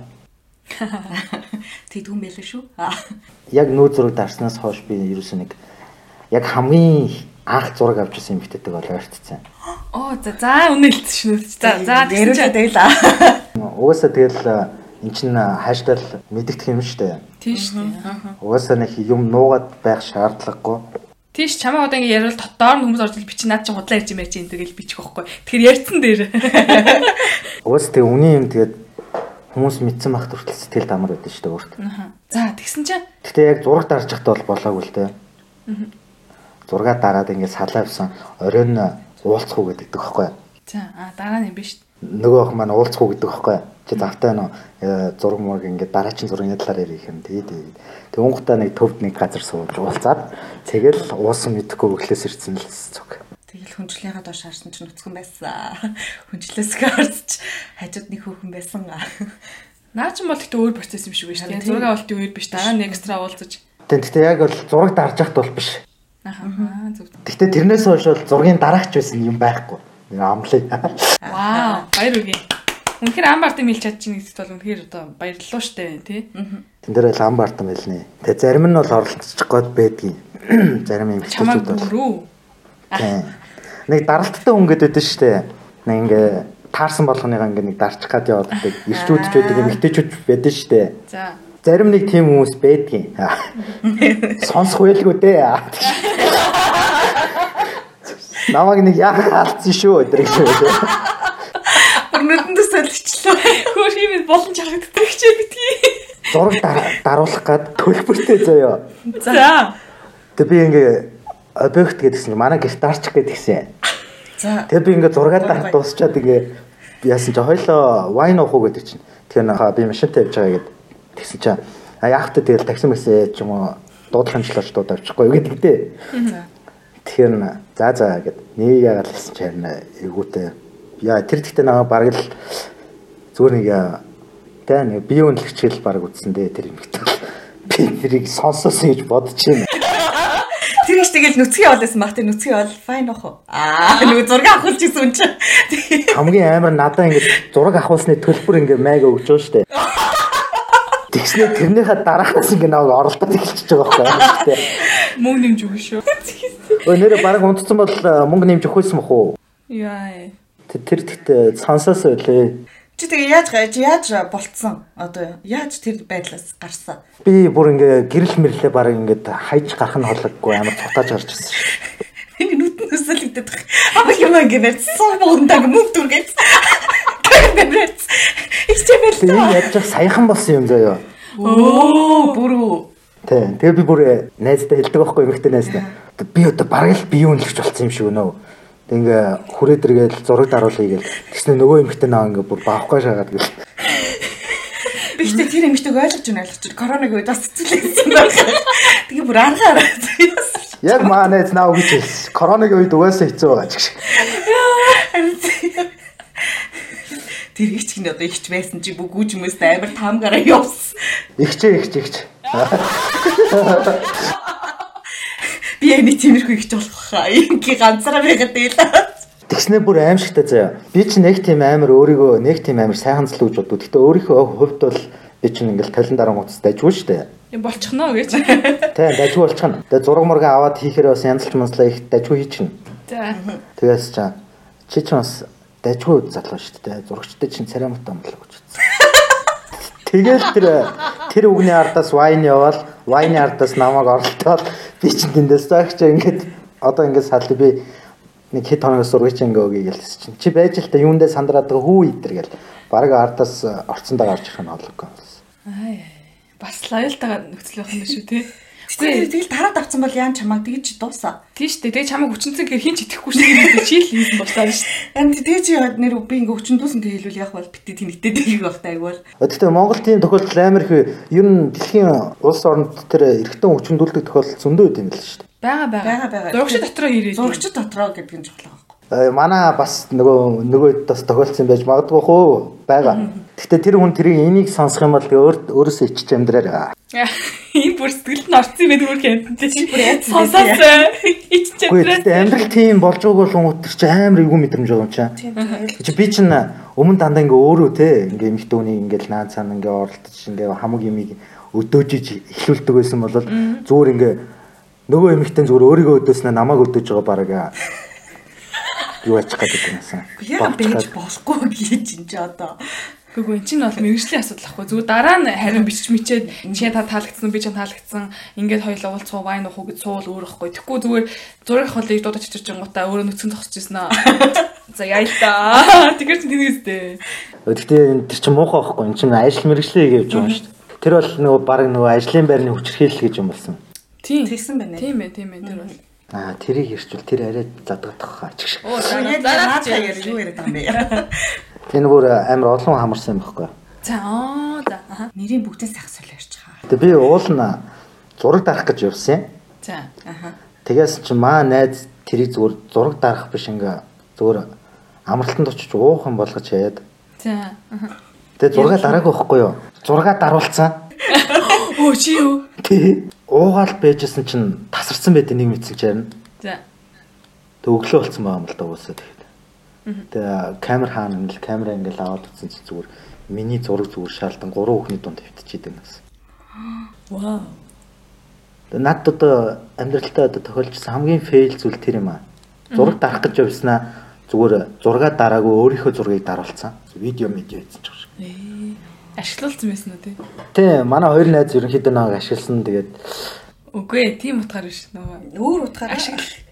Тэгдгүн байлаа шүү. Яг нүүр зураг дарснаас хойш би ерөөсөө нэг яг хамгийн анх зураг авч ирсэн эмэгтэйдэг бол ойртцсан. Оо за за үнэ хэлсэн шүү. За за ярилаа тэгэлээ. Угаасаа тэгэл эн чин хайштал мэддэх юм шүү дээ. Тийм шүү дээ. Угаасаа нэг юм нуугаад байх шаардлагагүй. Тийш чамаа одоо ингэ ярил дотоор нь хүмүүс орж ил бичи наад чинь худлаа ярьж мэрч энэ тэгэл бичих байхгүй. Тэгэхээр ярьцсан дээр. Угаасаа тэг үний юм тэгээд хүмүүс мэдсэн байх төртөл сэтгэл дамар байдаг шүү дээ өөрт. За тэгсэн чинь. Гэтэ яг зураг дарж захтаа бол болоогүй л дээ. Зургаа дараад ингээд салаа авсан оройн уулзах уу гэдэг байхгүй. За а дараа нь юм биш. Нөгөө ох маань уулзах уу гэдэг байхгүй. Чи завтай нөө зураг мураг ингээд дараачин зургийн талаар ярих юм тэгээд тэг унгатаа нэг төвд нэг газар сууж уулзаад тэгэл уусан мэдэхгүй өглөөс ирсэн л зүг. Тэгэл хүнчлийнхаа доош харсан чинь нүцгэн байсан. Хүнчлээсгээ харсч хажууд нэг хүүхэн байсан. Наа ч юм бол гэхдээ өөр процесс юм шиг байна шүү дээ. Зураг авалтын үед биш дараа нь экстра уулзаж. Тэгтээ яг бол зураг дарж яхад бол биш. Ахаа зөв. Гэхдээ тэрнээс хойш бол зургийн дараагч байсан юм байхгүй. Амлаа. Вау, баяр үгүй. Үнэхээр амбартын мэл чадчих нэгт бол үнэхээр одоо баярлалаа штэ тий. Тэн дээр л амбартан байлнэ. Тэгээ зарим нь бол оролцох гээд байдгийн. Зарим юм хичээлүүд бол. Нэг даралттай хүн гэдэг дээ. Нэг ингээ таарсан болгоныгаа ингээ нэг дарчих гад яваад ирчүүд ч байдаг, эмэгтэйчүүд байдаг дээ. За. Зарим нэг тийм хүмүүс байдгийн. Сонсох байлгүй дээ. Намаг нэг яах алдсан шүү өдөр гэж үү. Өрнөдөндөө солигчлоо. Хөөх юм болон чарагддаг ч битгий. Зураг даруулах гад төлбөртэй заяа. За. Тэг би ингээ объект гэдгсэн манай гитарч гэдгсэн. За. Тэгээ би ингээд зургаад дарах дуусчаад ингээ яасан чи хоёлоо вайн уух уу гэдэг чинь. Тэгэхээр би машинтай явж байгаа гэд тэгсэн чинь а яах вэ тэгэл такси мэсээ ч юм уу дуудлах хэмжлэлч дууд авчихгүй гэдэг дээ. Тэгэхээр за за гэд нэг яагаад хэлсэн чи харин эйгүүтэй яа тэр гэхдээ намайг бараг л зүгээр нэг тэ нэг бие үнэлэгч хэл бараг үтсэн дээ тэр юм гэдэг. Би тэрийг сонсоосон гэж бодож байна. Тэр их тэгэл нүцгий болосон баг. Тэр нүцгий бол файн ах уу? Аа, нөгөө зураг авахулж исэн юм чинь. Хамгийн амар надаа ингэ зураг авахулсны төлбөр ингэ майг өгч байгаа штэ. Тэгснээр тэрнийхээ дараахаас ингэ наваг оролдоод эхэлчихэж байгаа байхгүй юу? Мөнгө нэмж өгнө шүү. Өө нэрээ баг унтцсан бол мөнгө нэмж өгөхөөсөн бах уу? Яа. Тэр тэгтээ цансаас үлээ. Чи тэгээ яаж гаж яаж болцсон? Одоо яаж тэр байдлаас гарсан? Би бүр ингээ гэрэл мэрлээ баг ингээд хайж гарах нь холгогүй амар цутааж гарч ирсэн шүү. Ингээ нүдэн өсөлөгдөд байх. Ама юм ингээ суу буудаг мөнгө дүргээд. Гэмрэц. Ихтэй Тэгээ энэ яаж саяхан болсон юм заяа. Оо бүрүү. Тий. Тэгээ би бүр найзтай хэлдэг байхгүй эмэгтэй найзтай. Би одоо бараг л бие үнэлж болсон юм шиг өнөө. Тэг ингээ хүрээд иргээл зураг даруулъя гээл. Тэгснэ нөгөө эмэгтэй наа ингээ бүр баахгүй шагаад гэл. Би ихтэй тэр эмэгтэйг ойлгож байна ойлгож байна. Короныг үед бас цэцлээсэн байх. Тэгээ бүр аргаараа. Яг маа найз наа гэж хэлсэн. Короныг үед угаасаа хэцүү байгаа ч гэж. Тэр их чинь одоо ихч байсан чи бүгүүж юмээс амар таамгаараа явсан. Ихчээ ихч ихч. Би яг нэг тиймэрхүү ихч болох хаа. Инги ганцаараа байгаад байлаа. Тэгснэ бүр аимшигтай заяа. Би ч нэг тийм амар өөрийгөө нэг тийм амар сайхан зэл гэж боддог. Гэтэ өөрийнхөө хувьд бол би чинь ингээл талент дараа гоц дайжгүй шүү дээ. Юм болчихно гэж. Тэ дайжгүй болчихно. Тэгээ зураг мурга аваад хийхээр бас янзлж манслаа их дайжгүй хийчихнэ. За. Тэгээс чаа чи ч бас дайжгүй залуу шүү дээ. Зурагчтай чинь мутаа мөлөө гэж. Тэгэл тэр тэр үгний ардаас вайн яваал, вайны ардаас намайг оролтоод би чинь тэндээс заагч ингээд одоо ингээд салли би нэг хэд хоногоос сургаж ингээ өгье гэлсэн чинь чи байж л та юундээ сандраад байгаа хүү итэр гэл баг ардаас орцондоо гарч ирэх нь олоогүй. Аа бас лоялтайгаар нөхцөл байх юм шүү тий. Үгүй тэгэл дараад авсан бол яан чамаа тэгж дуусаа. Тийм шүү дээ. Тэгээ чамайг хүчнцэг хин ч итгэхгүй шүү дээ. Чи л хийсэн дуусаа шүү дээ. Энд тэгээ чи нэр би ингээ хүчин дүүсэнтэй хэлвэл яг бол бити тэнэгтэй дэх байх тайвал. Гэхдээ Монгол тийм тохиолдол амар их ер нь дэлхийн улс орнд тэр эргэтэн хүчин дүүлдэг тохиолдол зөндөө байт юм л шүү дээ. Бага бага. Бага бага. Зурагч дотроо ирээ. Зурагч дотроо гэдэг нь. Э, манай бас нөгөө нөгөө бас тохиолдсон байж магадгүй хөө байгаа. Гэхдээ тэр хүн тэрийг энийг сонсох юм бол өөр өөрөөсөө ичж амьдраарай. Ийм бүр сэтгэлд нь орсон юм өөр хэмтэн чи бүр яц сонсоос ичж Үгүй амьдраа. гэхдээ амьдрал тийм болж байгааг бол утар чи амар эвгүй мэдрэмж байгаа юм чаа. Чи би чинь өмнө дандаа ингээ өөрөө те ингээ эмхтэн үнийг ингээл наад цаана ингээ оролдож ингээ хамаг юмыг өдөөжиж эхлүүлдэг байсан бол зүгээр ингээ нөгөө эмхтэн зүгээр өөрийгөө өдөөснө намайг өдөөж байгаа бараг юу ачих гэдэг юм сан. Яа бэж болохгүй гэж энэ ч одоо. Гэхдээ эн чинь бол мэрэгжлийн асуудал ахгүй. Зүгээр дараа нь харин бичиж мичээд чи та таалагдсан би ч таалагдсан. Ингээд хоёул уулзах вайн уух гэж суул өөрөхгүй. Тэгэхгүй зүгээр зураг холыг дуудаж чичирч гингуудаа өөрөө нүцгэн зогсож ирсэн аа. За та. Тэгэр чинь тэнэгэстэй. Гэхдээ тэр чинь муухай байхгүй. Энд чинь ажил мэргэжлээ гэж юм шүү дээ. Тэр бол нөгөө баг нөгөө ажлын байрны хүчирхийлэл гэж юм болсон. Тийм. Тэгсэн байна. Тийм ээ, тийм ээ тэр бол. Аа тэрийг ирчвэл тэр арай задгадах хаа чигш. Оо Яг дараа наад хаяар юу яриад байгаа юм бэ? Тэр нөгөө амар олон хамарсан юм байхгүй. За аа за. Нэрийн бүгдээс сахсал ярьж байгаа. Тэгээ би уулна зураг дарах гэж явсан юм. За. Аха. Тэгээс чи маа найз тэрийг зүгээр зураг дарах биш ингээ зүгээр амралтанд очиж уух юм болгож хаяад. За. аха. Тэгээ зураг дараагүй байхгүй юу? Зураг даруулсан. Оо чи юу? Тий. Уугаал байжсэн чинь тасарсан байт нэг мэдсэн чинь. За. Тэг өглөө болсон байгаа юм л да уусаа. Тэгээ камер хаана ингээл камера ингээл аваад утсан чинь зүгээр миний зураг зүгээр шаалдан гурван хүүхний дунд тавьчихээд байна гэсэн. Вау. Тэгээ над одоо амьдралтаа одоо тохиолжсэн хамгийн фейл зүйл тэр юм аа. Зураг дарах гэж явснаа зүгээр зургаа дараагүй өөрийнхөө зургийг даруулсан. Видео медиа хийсэн ч гэж. Ээ. Ашиглуулсан байсан уу тий? Тий, манай хоёр найз ерөнхийдөө нэг ашигласан тэгээд Үгүй ээ, тийм утгаар биш нөгөө. Өөр утгаараа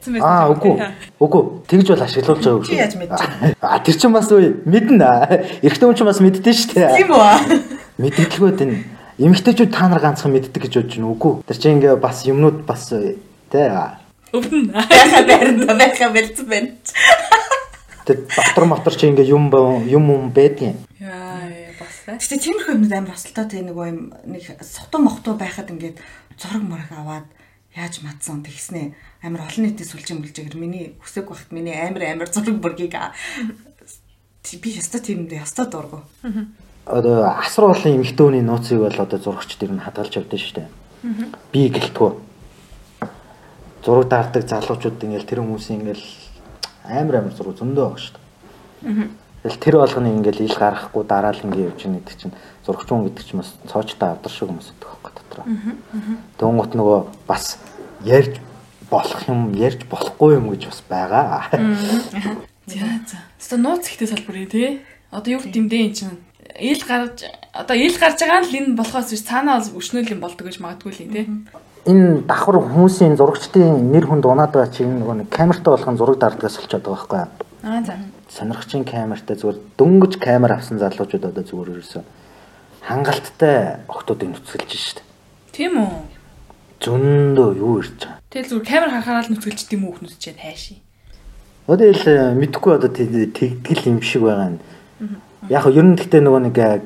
Ашигласан байсан. аа үгүй. Үгүй, тэгж бол ашиглуулж байгаа Чи яаж мэдэж Аа тэр чинь бас үе мэднэ. Эрэгтэй хүн чинь бас мэддэн шүү дээ. Тийм үү? Мэддэггүй дээ. Эмэгтэйчүүд та нар ганцхан мэддэг гэж бодож байна үгүй. Тэр чинь ингээ бас юмнууд бас тий. Өвдөн. Яха байранда байха бэлдсэн байна. Тэр дотор мотор чи ингээ юм юм юм байдгийн. Яа, бас. Гэтэ тиймэрхүү юмуд амар хосолтой тийм нэг юм нэг сутуу мохтуу байхад ингээд зураг морог аваад яаж матсан тэгснэ амар олон нийтийн сүлжээ мүлжээгээр миний хүсэг багт миний амар амар зураг бүргийг би яста тийм дэ яста дургу. Одоо асар олон эмэгтэй хүний нууцыг бол одоо зурагчд ер нь хадгалж явдсан шүү дээ. Би гэлтгүү. Зураг даардаг залуучууд ингээл тэр хүмүүсийн ингээл амар амар зураг зөндөө байгаа шүү дээ. Тэгэл тэр болгоны ингээл ил гаргахгүй дараа л ингээ явж байгаа гэдэг чинь зурагч хүн гэдэг чинь бас цоочтой авдар шиг хүмүүс гэдэг байхгүй дотроо. Тэнгуут нөгөө бас ярьж болох юм ярьж болохгүй юм гэж бас байгаа. За за. Хэвээ нууц ихтэй салбар тий. Одоо юу гэдэм дээ эн чинь. Ил гарч одоо ил гарч байгаа нь л энэ болохоос биш цаанаа бол өшнөл юм болдог гэж магадгүй л юм тий. энэ давхар хүмүүсийн зурагчдын нэр хүнд унаад байгаа чинь нөгөө нэг камертай болгон зураг дардгаас олчиход байгаа байхгүй? Аа за. Сонирхчийн камертай зүгээр дөнгөж камер авсан залуучууд одоо зүгээр ерөөсөө хангалттай октоодыг нүцгэлж шít. Тийм үү. Зөндөө юу ирж байгаа. Тэгэл зүгээр камер харахаараа л нүцгэлж тийм үү нүцчээ хайши. Одоо ил мэдхгүй одоо тэг- тэгдэл юм шиг байгаа нь. Яг нь ер нь гэхдээ нөгөө нэг э,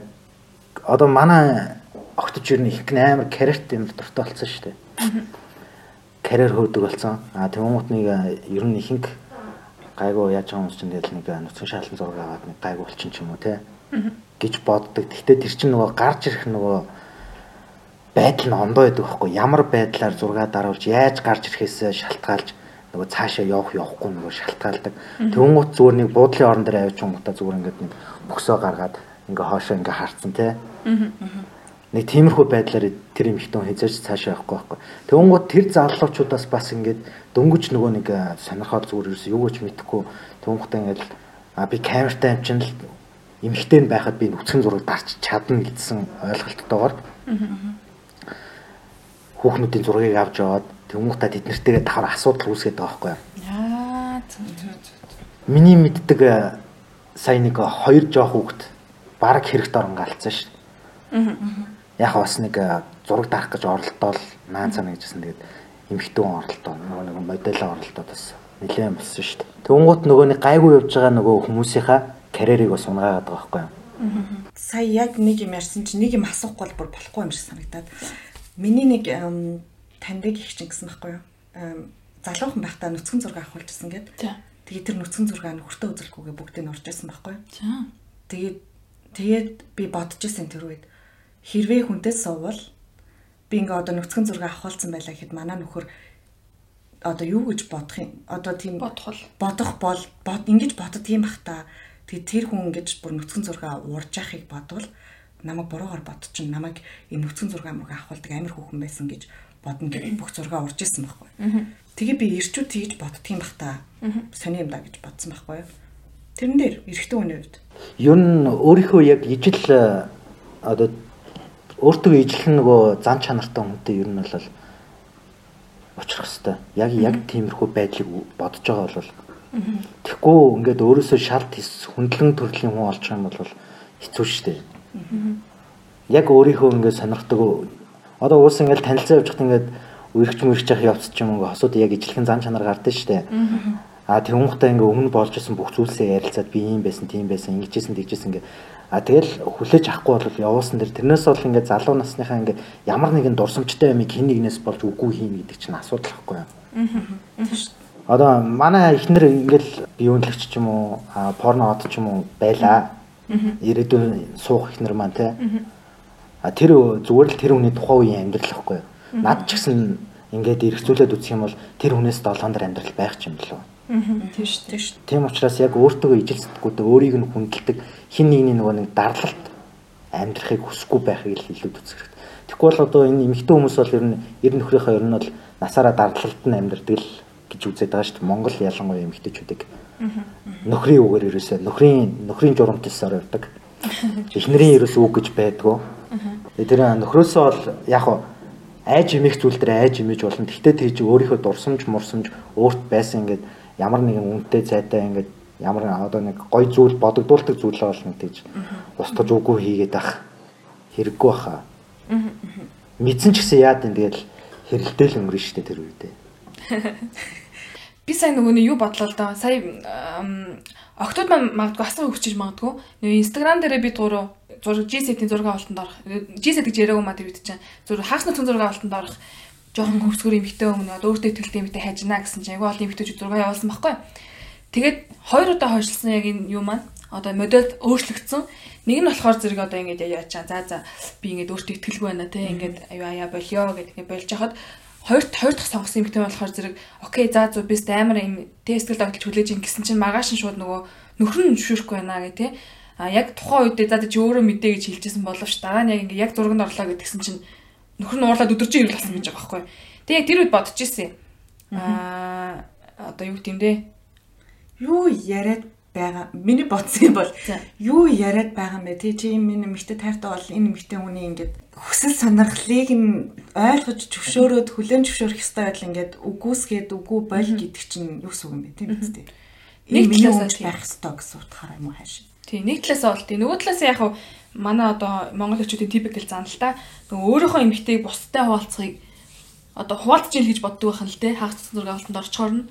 одоо манай огтч ер нь их амар карьерт юм дуртай болсон шүү дээ. Карьер хөөдөг болсон. А тэгмүүд нэг э, ер нь ихэнх гайгүй яаж байгаа хүмүүс чинь тэгэл нэг э, нүцгэн шаалан зураг аваад нэг гайгүй болчин ч юм уу те гэж боддог. Гэхдээ тэр чинь нөгөө гарч ирэх нөгөө байдал нь ондоо байдаг байхгүй ямар байдлаар зураг даруулж яаж гарч ирэхээс шалтгаалж нөгөө цаашаа явах явахгүй нөгөө шалтгаалдаг. Тэнгуут зүгээр нэг буудлын орон дээр авч юмгата зүгээр ингээд нэг бөксөө гаргаад ингээ хоошоо ингээ харцсан те. Нэг тиймэрхүү байдлаар тэр юм ихтэн хязгаарч цаашаа явахгүй байхгүй. Тэнгуут тэр залуучуудаас бас ингээд дөнгөж нөгөө нэг э, сонирхоод зүгээр ерөөс юу гэж мэдэхгүй тэнгуутаа ингээд а би камертай юм чинь л эмэгтэй байхад би нүцгэн зураг дарч чадна гэсэн ойлголттойгоор хүүхнүүдийн зургийг авч яваад тэмүүхтаа тэднэртэйгээ давхар асуудал үүсгээд байгаа байхгүй юу. Аа. Миний мэддэг э, сая нэг хоёр жоох хүүхд баг хэрэгт орон галцсан шүү. Яг бас нэг э, зураг дарах гэж оролдоол наан цана гэжсэн тэгээд эмхтэн оролдоо нөгөө нэг модель оролдоод бас нэлээд болсон шүү дээ. Тэнгуут нөгөө нэг гайгүй явж байгаа нөгөө хүмүүсийнхаа карьерийг бас унгаагаад байгаа байхгүй юу. Сая яг нэг юм ярьсан чинь нэг юм асуухгүй бол бүр болохгүй юм шиг санагдаад. Миний нэг таньдаг их чинь гэсэн байхгүй юу? Залуухан байхдаа нүцгэн зураг авахулжсэн гэд. Тэгээд тэр нүцгэн зураг нөхөртөө үзэлгүйгээ бүгдийг нь урж байсан байхгүй юу? Тэгээд тэгээд би бодож исэн тэр үед хэрвээ хүнтэй суувал би ингээ одоо нүцгэн зураг авахулсан байлаа гэхэд манай нөхөр одоо юу гэж бодох юм? Одоо тийм бодох бодох бол бод ингэж бодод юм бах та. Тэгээд тэр хүн ингэж бүр нүцгэн зураг урж яхахыг бодвол намайг буруугаар бодчихно. Намайг энэ нүцгэн зураг амрыг авахулдаг амир хүүхэн байсан гэж бодно гэж бүх зураг урж исэн байхгүй. Тэгээ би ирчүүд тэгж боддгийм бах та. Сони юм да гэж бодсон байхгүй юу? Тэрэн дээр эрэгтэй хүний хувьд Ер нь өөрийнхөө яг ижил э, одоо өөртөө ижил нөгөө зан чанартай хүнтэй ер нь бол учрах хэвээр. Яг яг тиймэрхүү байдлыг бодож байгаа бол тэгэхгүй ингээд өөрөөсөө шалт хүндлэн төрлийн хүн олж байгаа юм бол хэцүү шттэ. Яг өөрийнхөө ингээд сонирхдаг одоо уус ингээд танилцаа явж хат ингээд үргэж мөрч явах явц ч юм уу хосууд яг ижилхэн зан чанар гардаг штэ. А хүмүүстээ ингээ өмнө болж исэн бүх зүйлсээ ярилцаад би ийм байсан, тийм байсан, ингэжсэн, тэгжсэн ингээ. А тэгэл хүлээж авахгүй бол явуулсан дэр тэрнээс бол ингээ залуу насныхаа ингээ ямар нэгэн дурсамжтай юмыг хэн нэгнээс болж үгүй хийн гэдэг чинь асуудал байхгүй юу? Одоо манай ихнэр ингээл биеөнлөгч ч юм уу, порно од ч юм уу байла. Ирээдүйн суух ихнэр маань те. А тэр зүгээр л тэр хүний тухайн үеийн амьдрал юу? Над ч гэсэн ингээд эргцүүлээд үзэх юм бол тэр хүнээс долоон дээр амьдрал байх ч юм болов. Тийм шүү дээ. Тийм учраас яг өөртөө ижил сэтгүүтэй өөрийг нь хүндэлдэг хин нэгний нөгөө нэг дарлалт амьдрахыг хүсэхгүй байхыг л илүү үзэх хэрэгтэй. Тэгэхгүй бол одоо энэ эмэгтэй хүмүүс бол ер нь ер нөхрийнхөө ер нь бол насаараа дарлалт нь амьдрдаг л гэж үзээд байгаа шүү дээ. Монгол ялангуяа эмэгтэйчүүдийг нөхрийн үгээр ерөөсөө нөхрийн нөхрийн журамтсаар явдаг. Эхнэрийн ерөөс үг гэж байдгүй. Тэр нөхрөөсөө бол яг айж эмэх зүйл дээр айж эмэж болно. Тэгтээ тийж өөрийнхөө дурсамж мурсамж өөрт байсан ингээд ямар нэгэн үнэтэй цайтай ингээд ямар одоо нэг гой зүйл бодогдуулдаг зүйлээ бол нэг тийж устгаж үгүй хийгээд ах хэрэггүй баха. Мэдсэн ч гэсэн яад юм тэгэл хэрэлдээл өнгөрөн штэ тэр үедээ. Би сайн нөгөө нь юу бодлоо л доо. Сая октод маань магадгүй асуу өгчиж магадгүй. Нөгөө инстаграм дээрээ бид гурав зураг G-set-ийн зураг авалтанд орох. G-set гэж яриаг юмаа тэр чинь зураг хаагсны цон зураг авалтанд орох жоохон хөвсгөр эмхтэй өмнө өөртөө ихтэй эмхтэй хайжна гэсэн чинь айгүй олон эмхтэйчүүд зураг явуулсан байхгүй. Тэгээд хоёр удаа хойшлсон яг энэ юу маань одоо модель өөрчлөгдсөн. Нэг нь болохоор зэрэг одоо ингэж яачаа. За за би ингэж өөртөө ихтгэлгүй байна те ингэж аюу аяа болио гэдэг ингэ болж хахад хоёр хоёр дахь сонгосон эмхтэй болохоор зэрэг окей за зү бист амар юм тестэл тогтолж хүлээж ин гэсэн чинь маргааш нь шууд нөгөө нөхөр нь зөвшөөрөхгүй байна гэх те. А яг тухайн үедээ за чи өөрөө мэдээ гэж хэлжсэн боловч дараа нь яг ингэ яг зурганд орлоо гэдгсэн чинь нөхөр нь уурлаад өдөржин ирэл болсон гэж байгаа байхгүй. Тэг яг тэр үед бодож ирсэн. Аа одоо юу гэдэм бэ? Юу яриад байгаа. Миний бодсон юм бол юу яриад байгаа юм бэ? Тэг чи энэ эмэгтэй тайртай бол энэ эмэгтэй хүний ингээд хүсэл сонирхлыг нь ойлгож зөвшөөрөөд хүлэн зөвшөөрөх ёстой байдал ингээд үгүйсгээд үгүй боль гэдэг чинь юу гэсэн юм бэ? Тийм үстэй. Нэг талаас байх ёстой гэсэн утгаараа юм хаашаа. Тий, нэг талаас бол тий. Нөгөө талаас яг манай одоо монгол хүчүүдийн типикл занал та нөгөө өөрийнхөө эмгтэйг бусдтай хуваалцахыг одоо хуваалцж ийн гэж боддог байх нь л те хаагц зураг авалтанд орчхоор нь.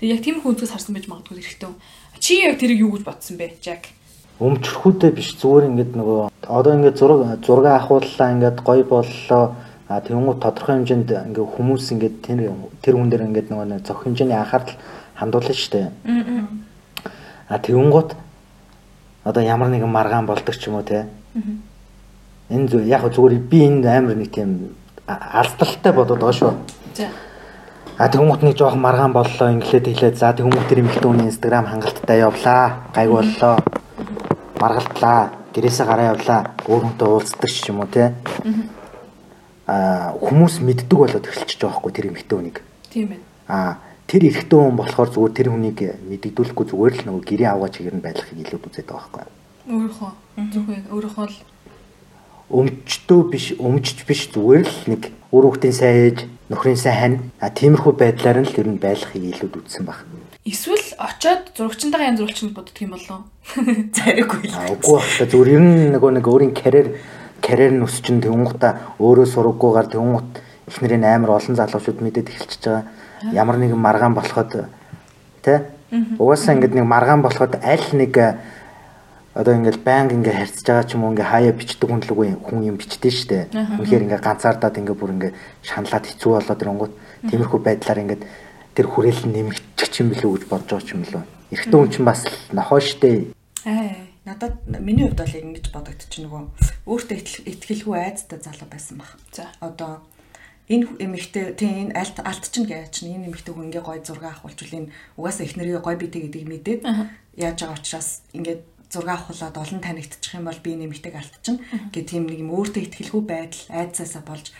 Тэгээ яг тийм хүнцгээс харсан байж магадгүй хэрэгтэй. Чи яг тэрийг юу гэж бодсон бэ, Жак? Өмчөрхүүдээ биш зүгээр ингээд нөгөө одоо ингээд зураг зураг авахууллаа ингээд гоё боллоо а тэгвэл тодорхой хэмжээнд ингээ хүмүүс ингээ тэр тэр хүн дээр ингээ нөгөө зөх хэмжээний анхаарал хандуулна шүү дээ. А тэгвнгууд одоо ямар нэгэн маргаан болдог ч юм уу те. Энэ зөв яг зүгээр би энэ амар нэг тийм алдaltaй бодоод байгаа шүү. А тэгмүүд нэг жоохон маргаан боллоо инглээд хэлээд за тэгмүүд тэр эмэгтэй хүний инстаграм хангалттай явлаа. Гайг боллоо. Маргалтлаа. Гэрээсээ гараа явлаа. Өөр хүнтэй уулздаг ч юм уу те. Аа хүмүүс мэддэг болоод эхэлчихэж байгаа хгүй тэр эмэгтэй хүнийг. Тийм байна. Аа тэр эрэгтэй хүн болохоор зүгээр тэр хүнийг мэддэгдүүлэхгүй зүгээр л нөгөө гэрээ авгаа чигээр нь байдлахыг илүү үзээд байгаа байхгүй. Өөрийнхөө зөвхөн өөрийнхөө л өмчтөө биш өмчч биш зүгээр л нэг өөр хүүхдийн сайн ээж нөхрийн сайн хань а тиймэрхүү байдлаар нь л ер нь байлахыг илүүд үзсэн баг. Эсвэл очоод зурагчтайгаа янз бүрч боддог юм болов. Зариггүй л. А үгүй байх та зүгээр ер нь нөгөө нэг өөрийн карьер карьер нь өсчин тэнгуутаа өөрөө сураггүйгээр тэнгуут эхнэрийн амар олон залуучууд мэдээд эхэлчихэж байгаа. Ямар нэгэн маргаан болоход тэ угаасаа ингэдэг нэг маргаан болоход аль нэг одоо ингээл байнга ингээ харьцаж байгаа ч юм уу ингээ хаяа бичдэг хүн л үгүй хүн юм бичдэг шүү дээ. Үнэхээр ингээ ганцаардаад ингээ бүр ингээ шаналаад хэцүү болоод ирэнгүүт тиймэрхүү байдлаар ингээ тэр хүрээлэн нэмэгдчих юм билүү гэж бодож байгаа юм билүү. Эрэгтэй хүн чинь бас нохоо штэ. Аа. Надад миний хувьд бол ингэж бодогдчих нөгөө өөртөө ихтгэлгүй айцтай залуу байсан баг. За. Одоо энэ эмэгтэй тийм энэ алт алтчин гэж чинь энэ эмэгтэй хүн ингээ гой зураг авахулчвал энэ угаасаа эхнэрээ гой битээ гэдгийг мэдээд яаж байгаа учраас ингээд зураг авахулаад олон танигдчих юм бол би нэмэгтэйг алтчин гэх тийм нэг юм өөртөө ихтгэлгүй байдал айцаасаа болж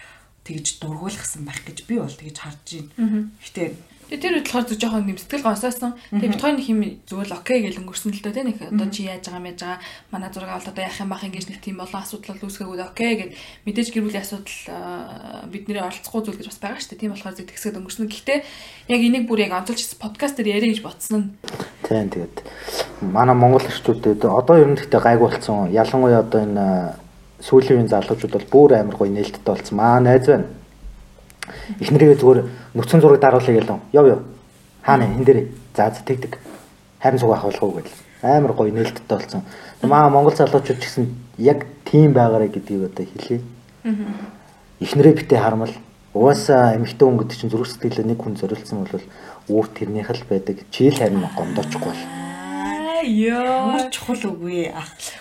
тэгж дургуулгасан байх гэж би бол тэгж харж байна. Гэтэ тэр үед болохоор жоохон нэм сэтгэл гонсоосон. Тэгээ бит хоёр нэг юм зүгээр л окей гэж өнгөрсөн л дөө тэ нэг одоо чи яаж байгаа мэж байгаа манай зураг авалт одоо яах юм бах ингэж нэг тийм болон асуудал үүсгээгүүд окей гэд мэдээж гэр бүлийн асуудал бидний оролцохгүй зүйл гэж бас байгаа шүү дээ. Тийм болохоор зэтгсэд өнгөрсөн. Гэхдээ яг энийг бүр яг онцолж подкаст дээр яриа гэж бодсон нь. Тийм тэгээд манай монгол эрчүүдэд одоо ер нь гэхдээ гайгүй болсон. Ялангуяа одоо энэ сүүлийн залуучууд бол бүр амар гоё нээлттэй болсон. Маа найз байна Эхнэрээ зүгээр нүцгэн зураг даруулъя гэлээ. Яв яв. Хаана энэ дээр. За за тэг тэг. Харин цуг авах болгоо гэл. Амар гоё нээлттэй болсон. Маа Монгол залуучууд ч гэсэн яг тийм байгаарэ гэдгийг одоо хэлье. Эхнэрээ битээ хармал. Угаасаа эмэгтэй хүн гэдэг чинь зүрх сэтгэлээ нэг хүн зориулсан бол үүр тэрнийх л байдаг. Чийл харин гомдоочихгүй бол. Йоо. чухал үгүй.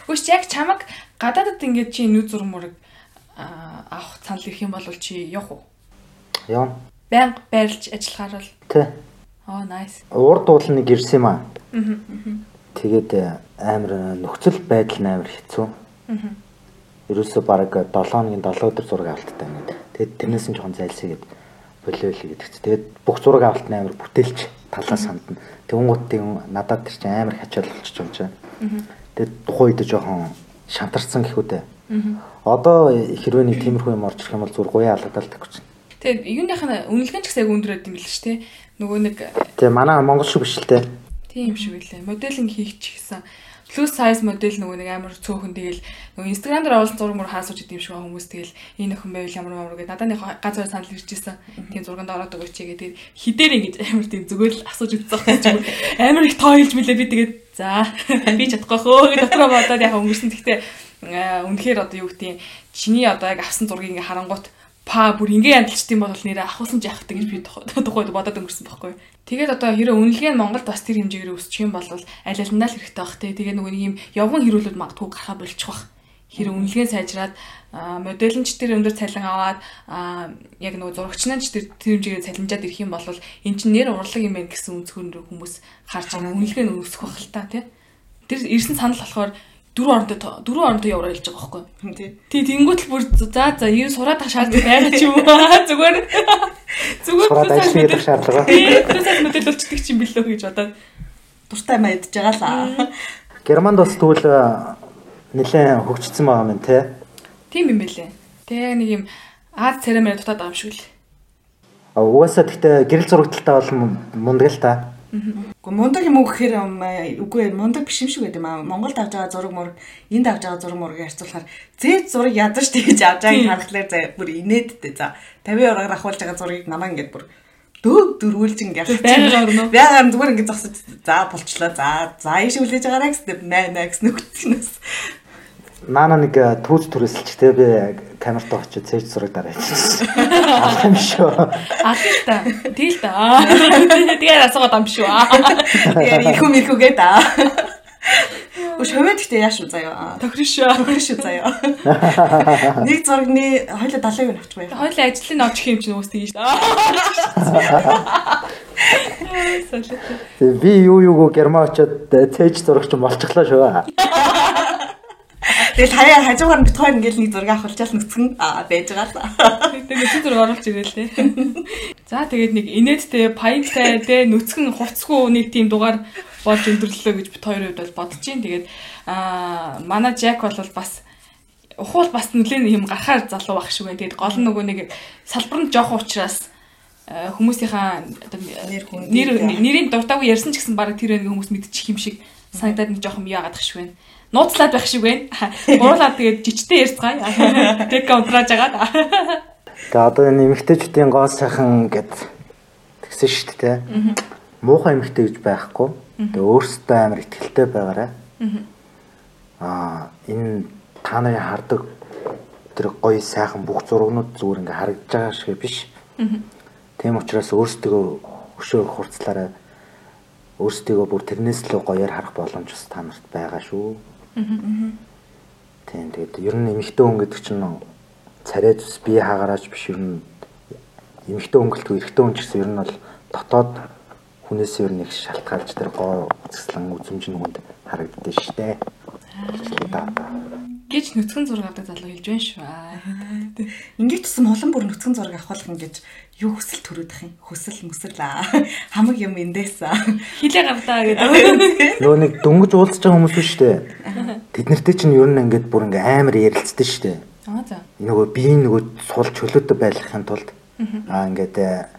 Үгүй яг чамаг гадаадд ингээд чи нүд зураг мураг авах санал ирэх юм бол чи явах уу? Явна. Баян байрлж ажиллахаар бол. Тэ. Оо nice. Урд уул нэг ирсэн юм аа. Тэгээд э, амар нөхцөл байдал нь амар хэцүү. Ерөөсөө баг 7 хоногийн 7 өдөр зураг авалттай ингээд. Тэгээд тэрнээс нь жоохон зайлсхийгээд болио л гэдэг чинь. Тэгээд бүх зураг авалт нь амар бүтээлч талаас сандна. Тэнгуутын надад тэр чинь амар хачаал болчих юм чинь. Тэгээд тухайн үед жоохон шантарсан гэхүүдээ. Одоо хэрвээ нэг тиймэрхүү юм орж ирэх юм бол зур гуяа алгадал тагч. Тэгээд юуных нь үнэлгээ ч гэсэн яг өндөр байд юм биш тий. Нөгөө нэг Тэгээ манай Монгол шиг биш л те. тийм шиг үлээ. Моделинг хийх ч гэсэн plus size модель нөгөө нэг амар цөөхөн тэгэл нөгөө инстаграм дээр оруулсан зураг мөр хаасууж идэм шиг хүмүүс тэгэл энэ охин байвал ямар ямар гэдэг. Надад нэг газар санал ирж исэн. Тийм зурганд ороод өгөөч тэгээд хідээр ингэж амар тийм зүгээр л асууж үзсэн байхгүй амар их тойлж мөлий би. Тэгээд за би чадахгүй хөө гэж дотроо бодоод яг өнгөрсөн. Гэхдээ үнэхээр одоо юу гэдэг чиний одоо яг авсан зургийг ингээ харангуут па бүр ингээ ядалчт юм бол нэрээ ахуулсан жаахтай гэж би тухайд бодоод өнгөрсөн байхгүй. Тэгээд одоо хэрэв үнэлгээ нь Монголд бас тэр хэмжээгээр өсчих юм бол аль алинаа л хэрэгтэй бах те. Тэгээ нөгөө нэг юм явган хэрүүлүүд магадгүй гарахаа болчих бах. Хэрэв үнэлгээ сайжраад модель нь ч тэр өндөр цалин аваад яг нөгөө зурагч нь ч тэр тэр хэмжээгээр цалинжаад ирэх юм бол эн чинь нэр урлаг юм байна гэсэн үнцгөр хүмүүс харж байгаа үнэлгээ нь өсөх бах л та те. Тэр ирсэн санал болохоор дөрөв оронтой дөрөв оронтой яваар хэлж байгаа байхгүй. Тий. Тий, тэнгуут л бүр за за ер сураад ах шаардлага байгаа ч юм уу. Зүгээр зүгээр Сураад ажиллах шаардлага. Тий, модель болчдөг юм билүү гэж бодоод Дуртай мэдж байгаа л. Германд бас тэгвэл нэлээд хөгжсөн байгаа юм те. тийм юм байлээ. Тэг нэг юм Аз церемони дутаад байгаа юм шиг л. А угаасаа гэхдээ гэрэл зурагталтаа бол мундаг л та. Гэхдээ мундаг юм уу гэхээр үгүй мундаг биш юм шиг байт юм аа. Монголд авч байгаа зураг мураг энд авч байгаа зураг мургийг харьцуулахаар зэт зураг ядаж тэгж авч байгааг харахлаар заа бүр инээдтэй. За 50 евроор авахулж байгаа зургийг намаа ингээд бүр дөөг дөрвүүлж ингээд Байгаар уу? Байгаар нь зүгээр ингээд зогсож за болчлоо. За за ийш үлээж байгаарай гэсэн нэ нэ гэсэн үгтгнээс. Наана нэг түүц түрээсэлч те би камертаа очиж цээж зураг дараа хийчихсэн. Аа юм шүү. Аль л та. Тэгэл та. Тэгээ асуугаад ам шүү. Тэгээ их юм их үгээ да. Өш хөвөд ихтэй яаш уу заяа. Тохирш шүү. Тохирш шүү заяа. Нэг зурагны хоёлоо 70 г авчих байя. Хойлоо ажлын очих юм чинь уус тийш. Би юу юуг герман очоод цээж зурагч болчихлоо шүү. Тэгэл хаяа хажуугаар нь бит хоёр ингээл нэг зураг авахулчаал нүцгэн аа байж байгаа л. Тэгээ нүцгэн зураг оруулж ирэл тээ. За тэгээд нэг инээдтэй, паянтай, тэ нүцгэн хувцгүй нэг тийм дугаар болж өндөрлөлөө гэж бит хоёрын хувьд бол бодож чинь. Тэгээд аа манай Жак бол бас ухуул бас нэлээд юм гарахаар залуу байх шиг байна. Тэгээд гол нь нөгөө нэг салбар нь жоох учраас хүмүүсийнхаа нэр нэрийн дуртаагүй ярьсан ч гэсэн баг тэр нэг хүмүүс мэдчих юм шиг санагдаад нэг жоохон бие агаадах шиг байна. Нууцлаад байх шиг байна. Гурлаад тэгээд жижигтэй ярьцгаая. Тэг контрааж агаад. Тэгээ одоо энэ эмэгтэйчүүдийн гоо сайхан гэд тэгсэн шүү дээ. Муухай эмэгтэй гэж байхгүй. Тэгээ өөрсдөө амар ихтэлтэй байгаарай. Аа энэ та нарын хардаг тэр гоё сайхан бүх зургнууд зүгээр ингээ харагдаж байгаа шиг биш. Тийм учраас өөрсдөө өшөө хурцлаараа өөрсдөө бүр тэрнээс л гоёор харах боломж бас та нарт байгаа шүү. Тийм тэгээд ер нь эмэгтэй хүн гэдэг чинь царай зүс бие хаагаараач биш ер нь эмэгтэй өнгөлтөө эрэгтэй хүн ч гэсэн ер нь бол дотоод хүнээс ер нь их шалтгаалж тэр гоо цэцлэн үзмж нь хүнд харагддээ штэ. Гэж нүцгэн зураг авдаг залуу хэлж байна шүү. Ингээд тусам олон бүр нүцгэн зураг авах ингэж юу хүсэл төрөөдөх юм. Хүсэл мүсэл хамаг юм эндээс хилээ гардаа гэдэг. Нөгөө нэг дөнгөж уулзж байгаа хүмүүс шүү дээ. Тэд нартэй чинь ер нь ингээд бүр ингээ амар ярилцдаг шүү дээ. Аа за. Нөгөө бие нөгөө сул чөлөөтэй байлгахын тулд аа ингээд э,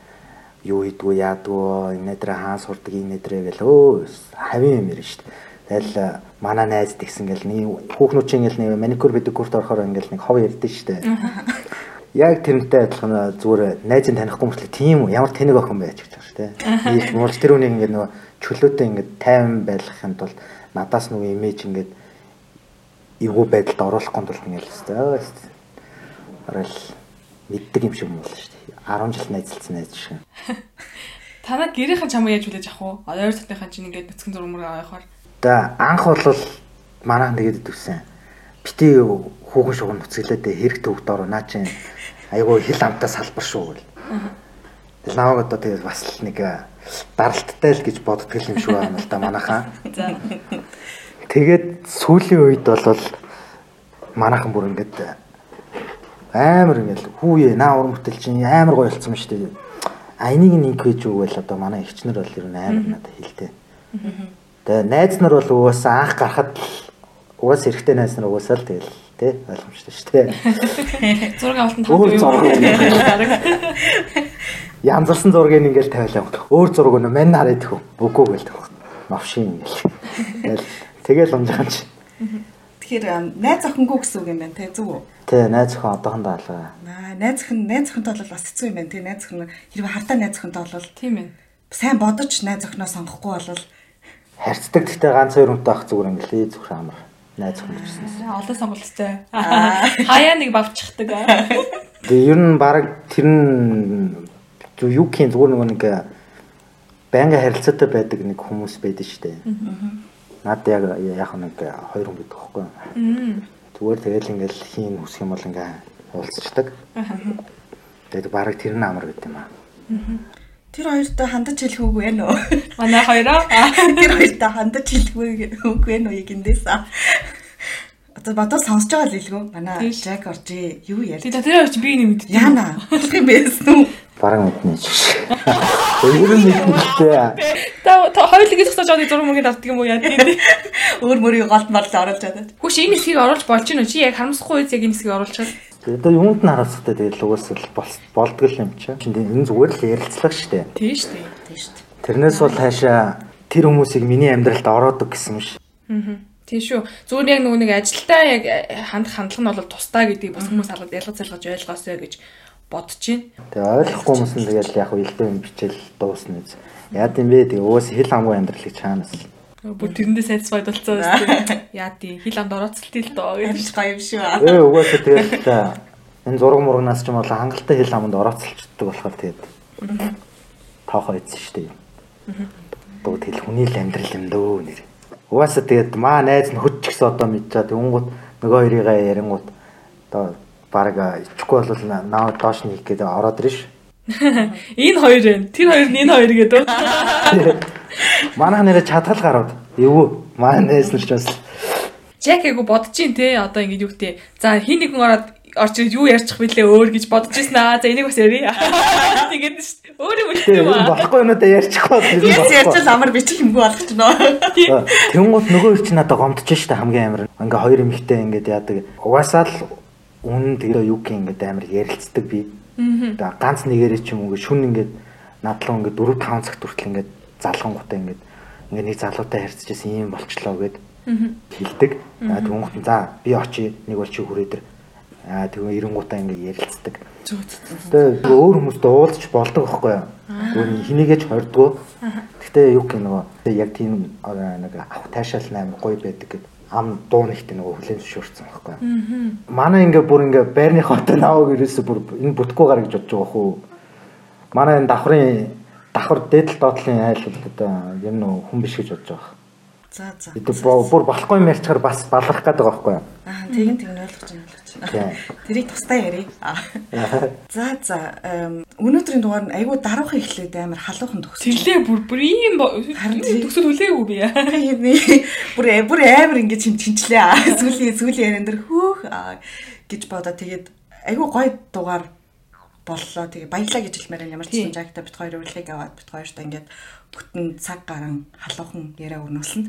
юу хийдгүү яадгүй энэ дээр хаан сурдаг энэ дээр гэл өө хавийн юм ярина шүү дээ. Тэгэл манай найз тэгсэн гэл нэг хүүхнүүд чинь ингээл нэг маникюр педикюрт орохоор ингээл нэг хов ярьдэн шүү дээ. Яг тэрнтэй адилхан зүгээр найзын танихгүй мөртлөө тийм ямар тэнэг охин байж гэж байгаа шүү дээ. Ийм муулж тэр үнийг ингээд нөгөө чөлөөтэй ингээд тайван байлгахын тулд надаас нөгөө имиж ингээд эвгүй байдалд оруулахгүй тулд ингээд л өстой. Арал мэддэг юм шиг юм байна шүү дээ. 10 жил найзалцсан найз шиг. Танаа гэрийнхэн чамаа яаж хүлээж авах вэ? Ойр цатныхаа чинь ингээд нүцгэн зураг мөр авахаар. За анх бол манаа тэгээд идвсэн. Бити хүүхэн шугам нүцгэлээдээ хэрэгтэй хөвд ороо наа чинь айгүй хил амтаа салбар шүү гэл. Тэгэл наваг одоо тэгээд бас л нэг даралттай л гэж боддог юм шүү байна л да манайхаа. Тэгээд сүүлийн үед бол манайхан бүр ингээд амар ингээд хүүе наа уран бүтээл чинь амар гоё болцсон шүү дээ. А энийг нэг хийж өгвөл одоо манай эгчнэр бол ер нь амар надад хэлтэй. Тэгээ найз нар бол угаасаа анх гарахад угаас эрэхтэй найз нар угаасаа л тэгэл тий ойлгомжтой шүү дээ. Зураг авалтанд хамт юу? Янзарсан зургийг ингээл тавилаа. Өөр зураг өнө мань хараад их үгүй гээл тав. Новшин ингээл. Тэгэл унжхан чи. Тэгэхээр найз охингүй гэсэн үг юм байна те зүг үү? Тий, найз охин одоохондоо алгаа. Аа, найз охин найз охинтой бол бас хэцүү юм байна те найз охин хэрвээ хартаа найз охинтой бол тийм ээ. сайн бодож найз охиноо сонгохгүй бол Харцдаг гэхдээ ганц хоёр хүнтэй ах зүгээр ингээл зүгээр амар найз охин гэжсэн. Олон сонголттой. Хаяа нэг бавчихдаг. Тэгээ ер нь баг тэр нь зү юу гэх юм зүгээр нэг байнга харилцаатай байдаг нэг хүмүүс байдаг шүү дээ. Наад яг яг нэг хоёр хүн байдаг юу? Зүгээр тэгэл ингээл хийн хүсэх юм бол ингээ уулзчихдаг. Тэгээд баг тэр нь амар гэдэг юм аа. Тэр хоёртой хандаж хэлэх үг вэ нөө? Манай хоёроо Тэр хоёртой хандаж хэлэх үг вэ нөө яг эндээс. Одоо бодоод сонсож байгаа л илгүү. Манай Жак оржээ. Юу яа. тий тэр хоёр чи би нэг мэддэг. Яна. Болох юм байсан уу? Бараг мэднэ ч. Өөр нь мэднэтэй. Та та хоёул гэж тусаж байгаа зураг мөрөнд авдаг юм уу яа тий. Өөр мөрийг голд мал оруулж чадаад. Хүш энэ хэсгийг оруулж болж гинөө чи яг харамсахгүй үед яг энэ хэсгийг оруулж Одоо юунд нь хараасахтай тэгэл угаасаа л болдгол юм чи. Энэ зүгээр л ярилцлага штэ. Тийм шүү дээ. Тийм шүү дээ. Тэрнээс бол хаашаа тэр хүмүүсийг миний амьдралд ороодог гэсэн юм ш. Аа. Тийм шүү. Зүгээр яг нөгөө нэг ажилдаа яг хандах хандлага нь бол тусдаа гэдгийг бас хүмүүс алгад ялгаж залгаж ойлгоосой гэж бодож байна. Тэгээ ойлгохгүй хүмүүс нь тэгэл яг үлдээ юм бичээл дуусна үз. Яа бэ тэгээ уус хэл хамгүй амьдралыг чаанаас л. Бүр тэрэндээ satisfied болцоо үстэй. Яа тий хил амд орооцолтой л доо гэж. Гоё юм шүү. Ээ угаасаа тэгэл та энэ зураг мурагнаас ч юм бол хангалттай хэл амд орооцолчдөг болохоор тэгээд тоохоо ийдсэн шүү дээ. Дуу тэл хүний л амьдрал юм дөө нэр. Угаасаа тэгээд маа найз нь хөт ч гэсэн одоо мэдчихад өнгөт нөгөө хоёрыгаа ярингууд одоо баг ичгүй бол наа доош нь хийх гэдэг ороод ирж. Энэ хоёр байна. Тэр хоёр нь энэ хоёр гэдэг. Манайх нэрэ чадгал гарууд. Эвгүй. Манай найз нар ч бас Жак айгу бодож ин те одоо ингэж юу гэдэг. За хин нэгэн ороод ирээд юу ярьчих вүлээ өөр гэж бодож ирсэн аа. За энийг бас ярья. Тэгээд ш. Өөр юм үлдээ нь болохгүй юмудаа ярьчих бол нь ярьж л амар бичих юмгүй болгож байна. Тэнгууд нөгөө их чинь надад гомдож штэ хамгийн амар. Ингээ хоёр эмэгтэй ингээд яадаг. Угаасаа л үнэн тэгээ юу гэх ингээд амар ярилцдаг би. Тэгээ ганц нэгээрээ ч юм уу шүн ингээд надлаа ингээд 4 5 цагт хүртэл ингээд залгангуудаа ингээд ингээд нэг залуутай харьцажсэн юм болчлоо гэд хэлдэг. Тэнгууд нь за би очие нэг бол чи хүрээдэр. Аа тэгээ эренгуудаа ингээд ярилцдаг. Тэгээ өөр хүмүүстэй уулзч болдог байхгүй юу? Өөр хинийгэж хордгоо. Гэхдээ юу гэх нөгөө яг тийм нэг авах тайшаал амар гоё байдаг гэд ам дуу нэгт нөгөө хүлэн зөвшөөрсөн байхгүй юу? Манай ингээ бүр ингээ байрны хотод наваг ерөөсө бүр энэ бүтггүй гар гэж бодож байгаа хөө. Манай энэ давхрын давхар дээдл доотлын айлууд одоо юм нөө хүн биш гэж бодож байгаа. За за. Бид бүр болохгүй юм ярьчихаар бас баларх гэдэг байгаа байхгүй юу? Аа тэгин тэгин ойлгож байна ойлгож байна. Тэрийг тусдаа ярив. За за өнөөдрийн дугаар нь айгүй даруухан эхлээд амар халуухан төгсөж. Тэрлээ бүр бүр ийм төгсөд хүлээгүй би. Бүр бүр амар ингэж чим чинчлээ. Аа, Сүүлийн сүүлийн яриан дээр хөөх гэж бодоо тэгээд айгүй гоё дугаар боллоо. Тэгээ баярлаа гэж хэлмээр байна. Ямар ч юм жагта бит хоёр урилгыг аваад бит хоёрт ингээд бүтэн цаг гарan халуухан яриа өрнүүлсэн.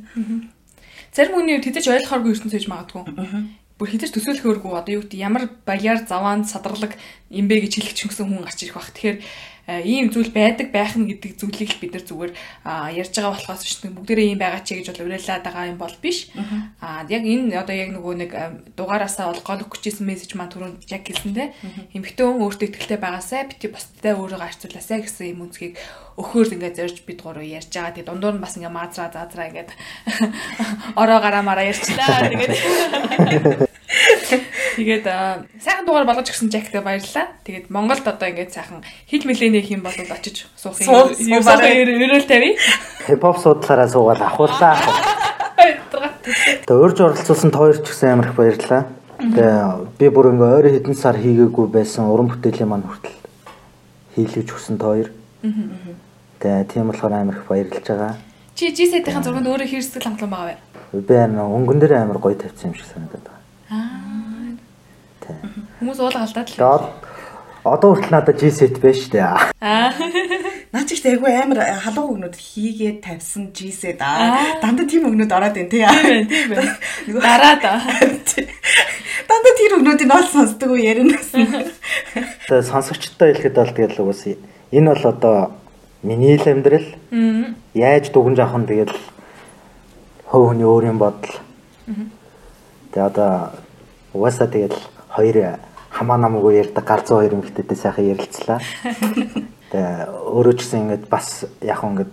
Зарим хүний тэдэж ойлгохооргүй ирсэн сэж магадгүй. Бүр хідэж төсөөлөхөөргүй одоо юу гэдэг ямар баяр заваан садралаг юм бэ гэж хэлэх ч гэсэн хүн гарч ирэх бах. Тэгэхээр ийм зүйл байдаг байх нь гэдэг зүйлийг л бид нар зүгээр ярьж байгаа болохоос биш нэг бүгдээрээ ийм байгаа ч гэж бол уриалаад байгаа юм бол биш. Аа яг энэ одоо яг нөгөө нэг э, дугаараасаа бол гол өгч ирсэн мессеж маань түрүүнд яг хэлсэндээ эмэгтэй хүн өөртөө ихтэй байгаасаа бити бусдтай өөрийгөө харьцуулаасаа гэсэн юм үнцгийг өхөөр ингээд зорж бид гурав ярьж байгаа. Тэгээ дундуур нь бас ингээд маазраа заазраа ингээд ороо гараа мараа ярьчлаа. Тэгээд Тэгээд аа, сайхан дугаар болгож өгсөн Жактай баярлалаа. Тэгээд Монголд одоо ингээд сайхан хил миллионер хэм болоод очиж суух Суу- юм. Өрөөл тавь. Хипхоп судлаараа суугаад авахулаа. Тэгээ урьж оролцуулсан тооёр ч гэсэн амар их баярлалаа. Тэгээ би бүр ингээ ойрын хэдэн сар хийгээгүй байсан уран бүтээлийн маань хүртэл хийлгэж өгсөн тооёр. Тэгээ тийм болохоор амар их баярлж байгаа. Чи G-set-ийн зурганд өөрөө хэрсэл хангалуун байгаа бай. Би амар өнгөн дээр амар гоё тавьсан юм шиг санагдаад байна. Аа. Тий. Хүмүүс уулга алдаад л. Одоо хүртэл надад G-set байна шүү дээ. Аа. Наа чи ихтэй айгүй амар халуун өгнөд хийгээд тавьсан G-set аа. Дандаа тийм өгнөд ороод байна тий. Тийм байна. Дараа да. Дандаа тэр өгнүүдийг ол сонсдог уу яринаас. Тэгээ сонсогчтой хэлэхэд бол тэгэл угс энэ бол одоо миний л амьдрал. Яаж дүгнж авах нь тэгэл хов хүний өөрийн бодол. Тэгээ одоо угаасаа тэгэл хоёр хамаа намгүй ярьдаг галзуу хоёр эмэгтэйтэй сайхан ярилцлаа. Тэгээ өөрөө ч гэсэн ингээд бас яг хөө ингээд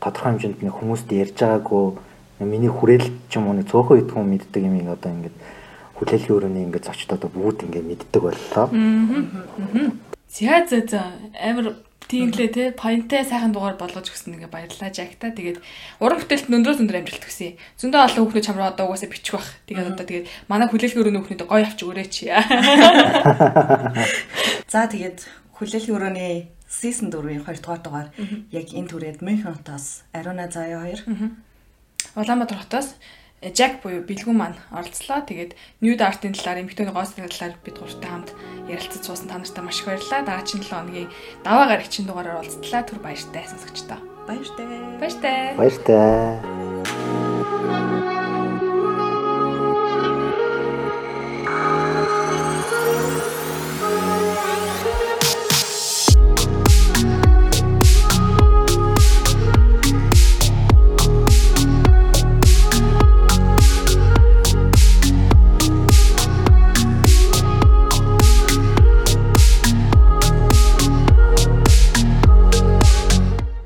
тодорхой хэмжээнд нэг хүмүүст ярьж байгаагүй миний хүрээлэл ч юм уу нэг цөөхөн идэх хүн мэддэг юм ингээд одоо ингээд хүлээлгийн өрөөний ингээд зочд одоо бүгд ингээд мэддэг боллоо. За за за амар тиймлээ те поинтээ сайхан дугаар болгож өгсөн ингээ баярлалаа Жакта. Тэгээд уран бүтээлт өндрөөс өндөр амжилт хүсье. Зөндөө олон хүүхнүүд чамраа одоо угаасаа бичих бах. Тэгээд одоо тэгээд манай хүлээлгийн өрөөний хүүхнүүд гоё авч өгөөч. За тэгээд хүлээлгийн өрөөний season 4-ийн 2 дугаар дугаар яг энэ түрээд Мюнхен хотоос Аруна Заяа 2 Улаанбаатар хотоос Жак буюу бэлгүүн маань оролцлоо. Тэгээд Nude Art-ын талаар, эмэгтэйний гоосны талаар бид гуравтай хамт ярилцаж суусан та нартай маш их баярлалаа. Дараагийн 7 хоногийн даваа гарагчийн дугаараар уулзтлаа. Түр баяртай сонсогчдоо. баяртай. Баяртай. Баяр таа.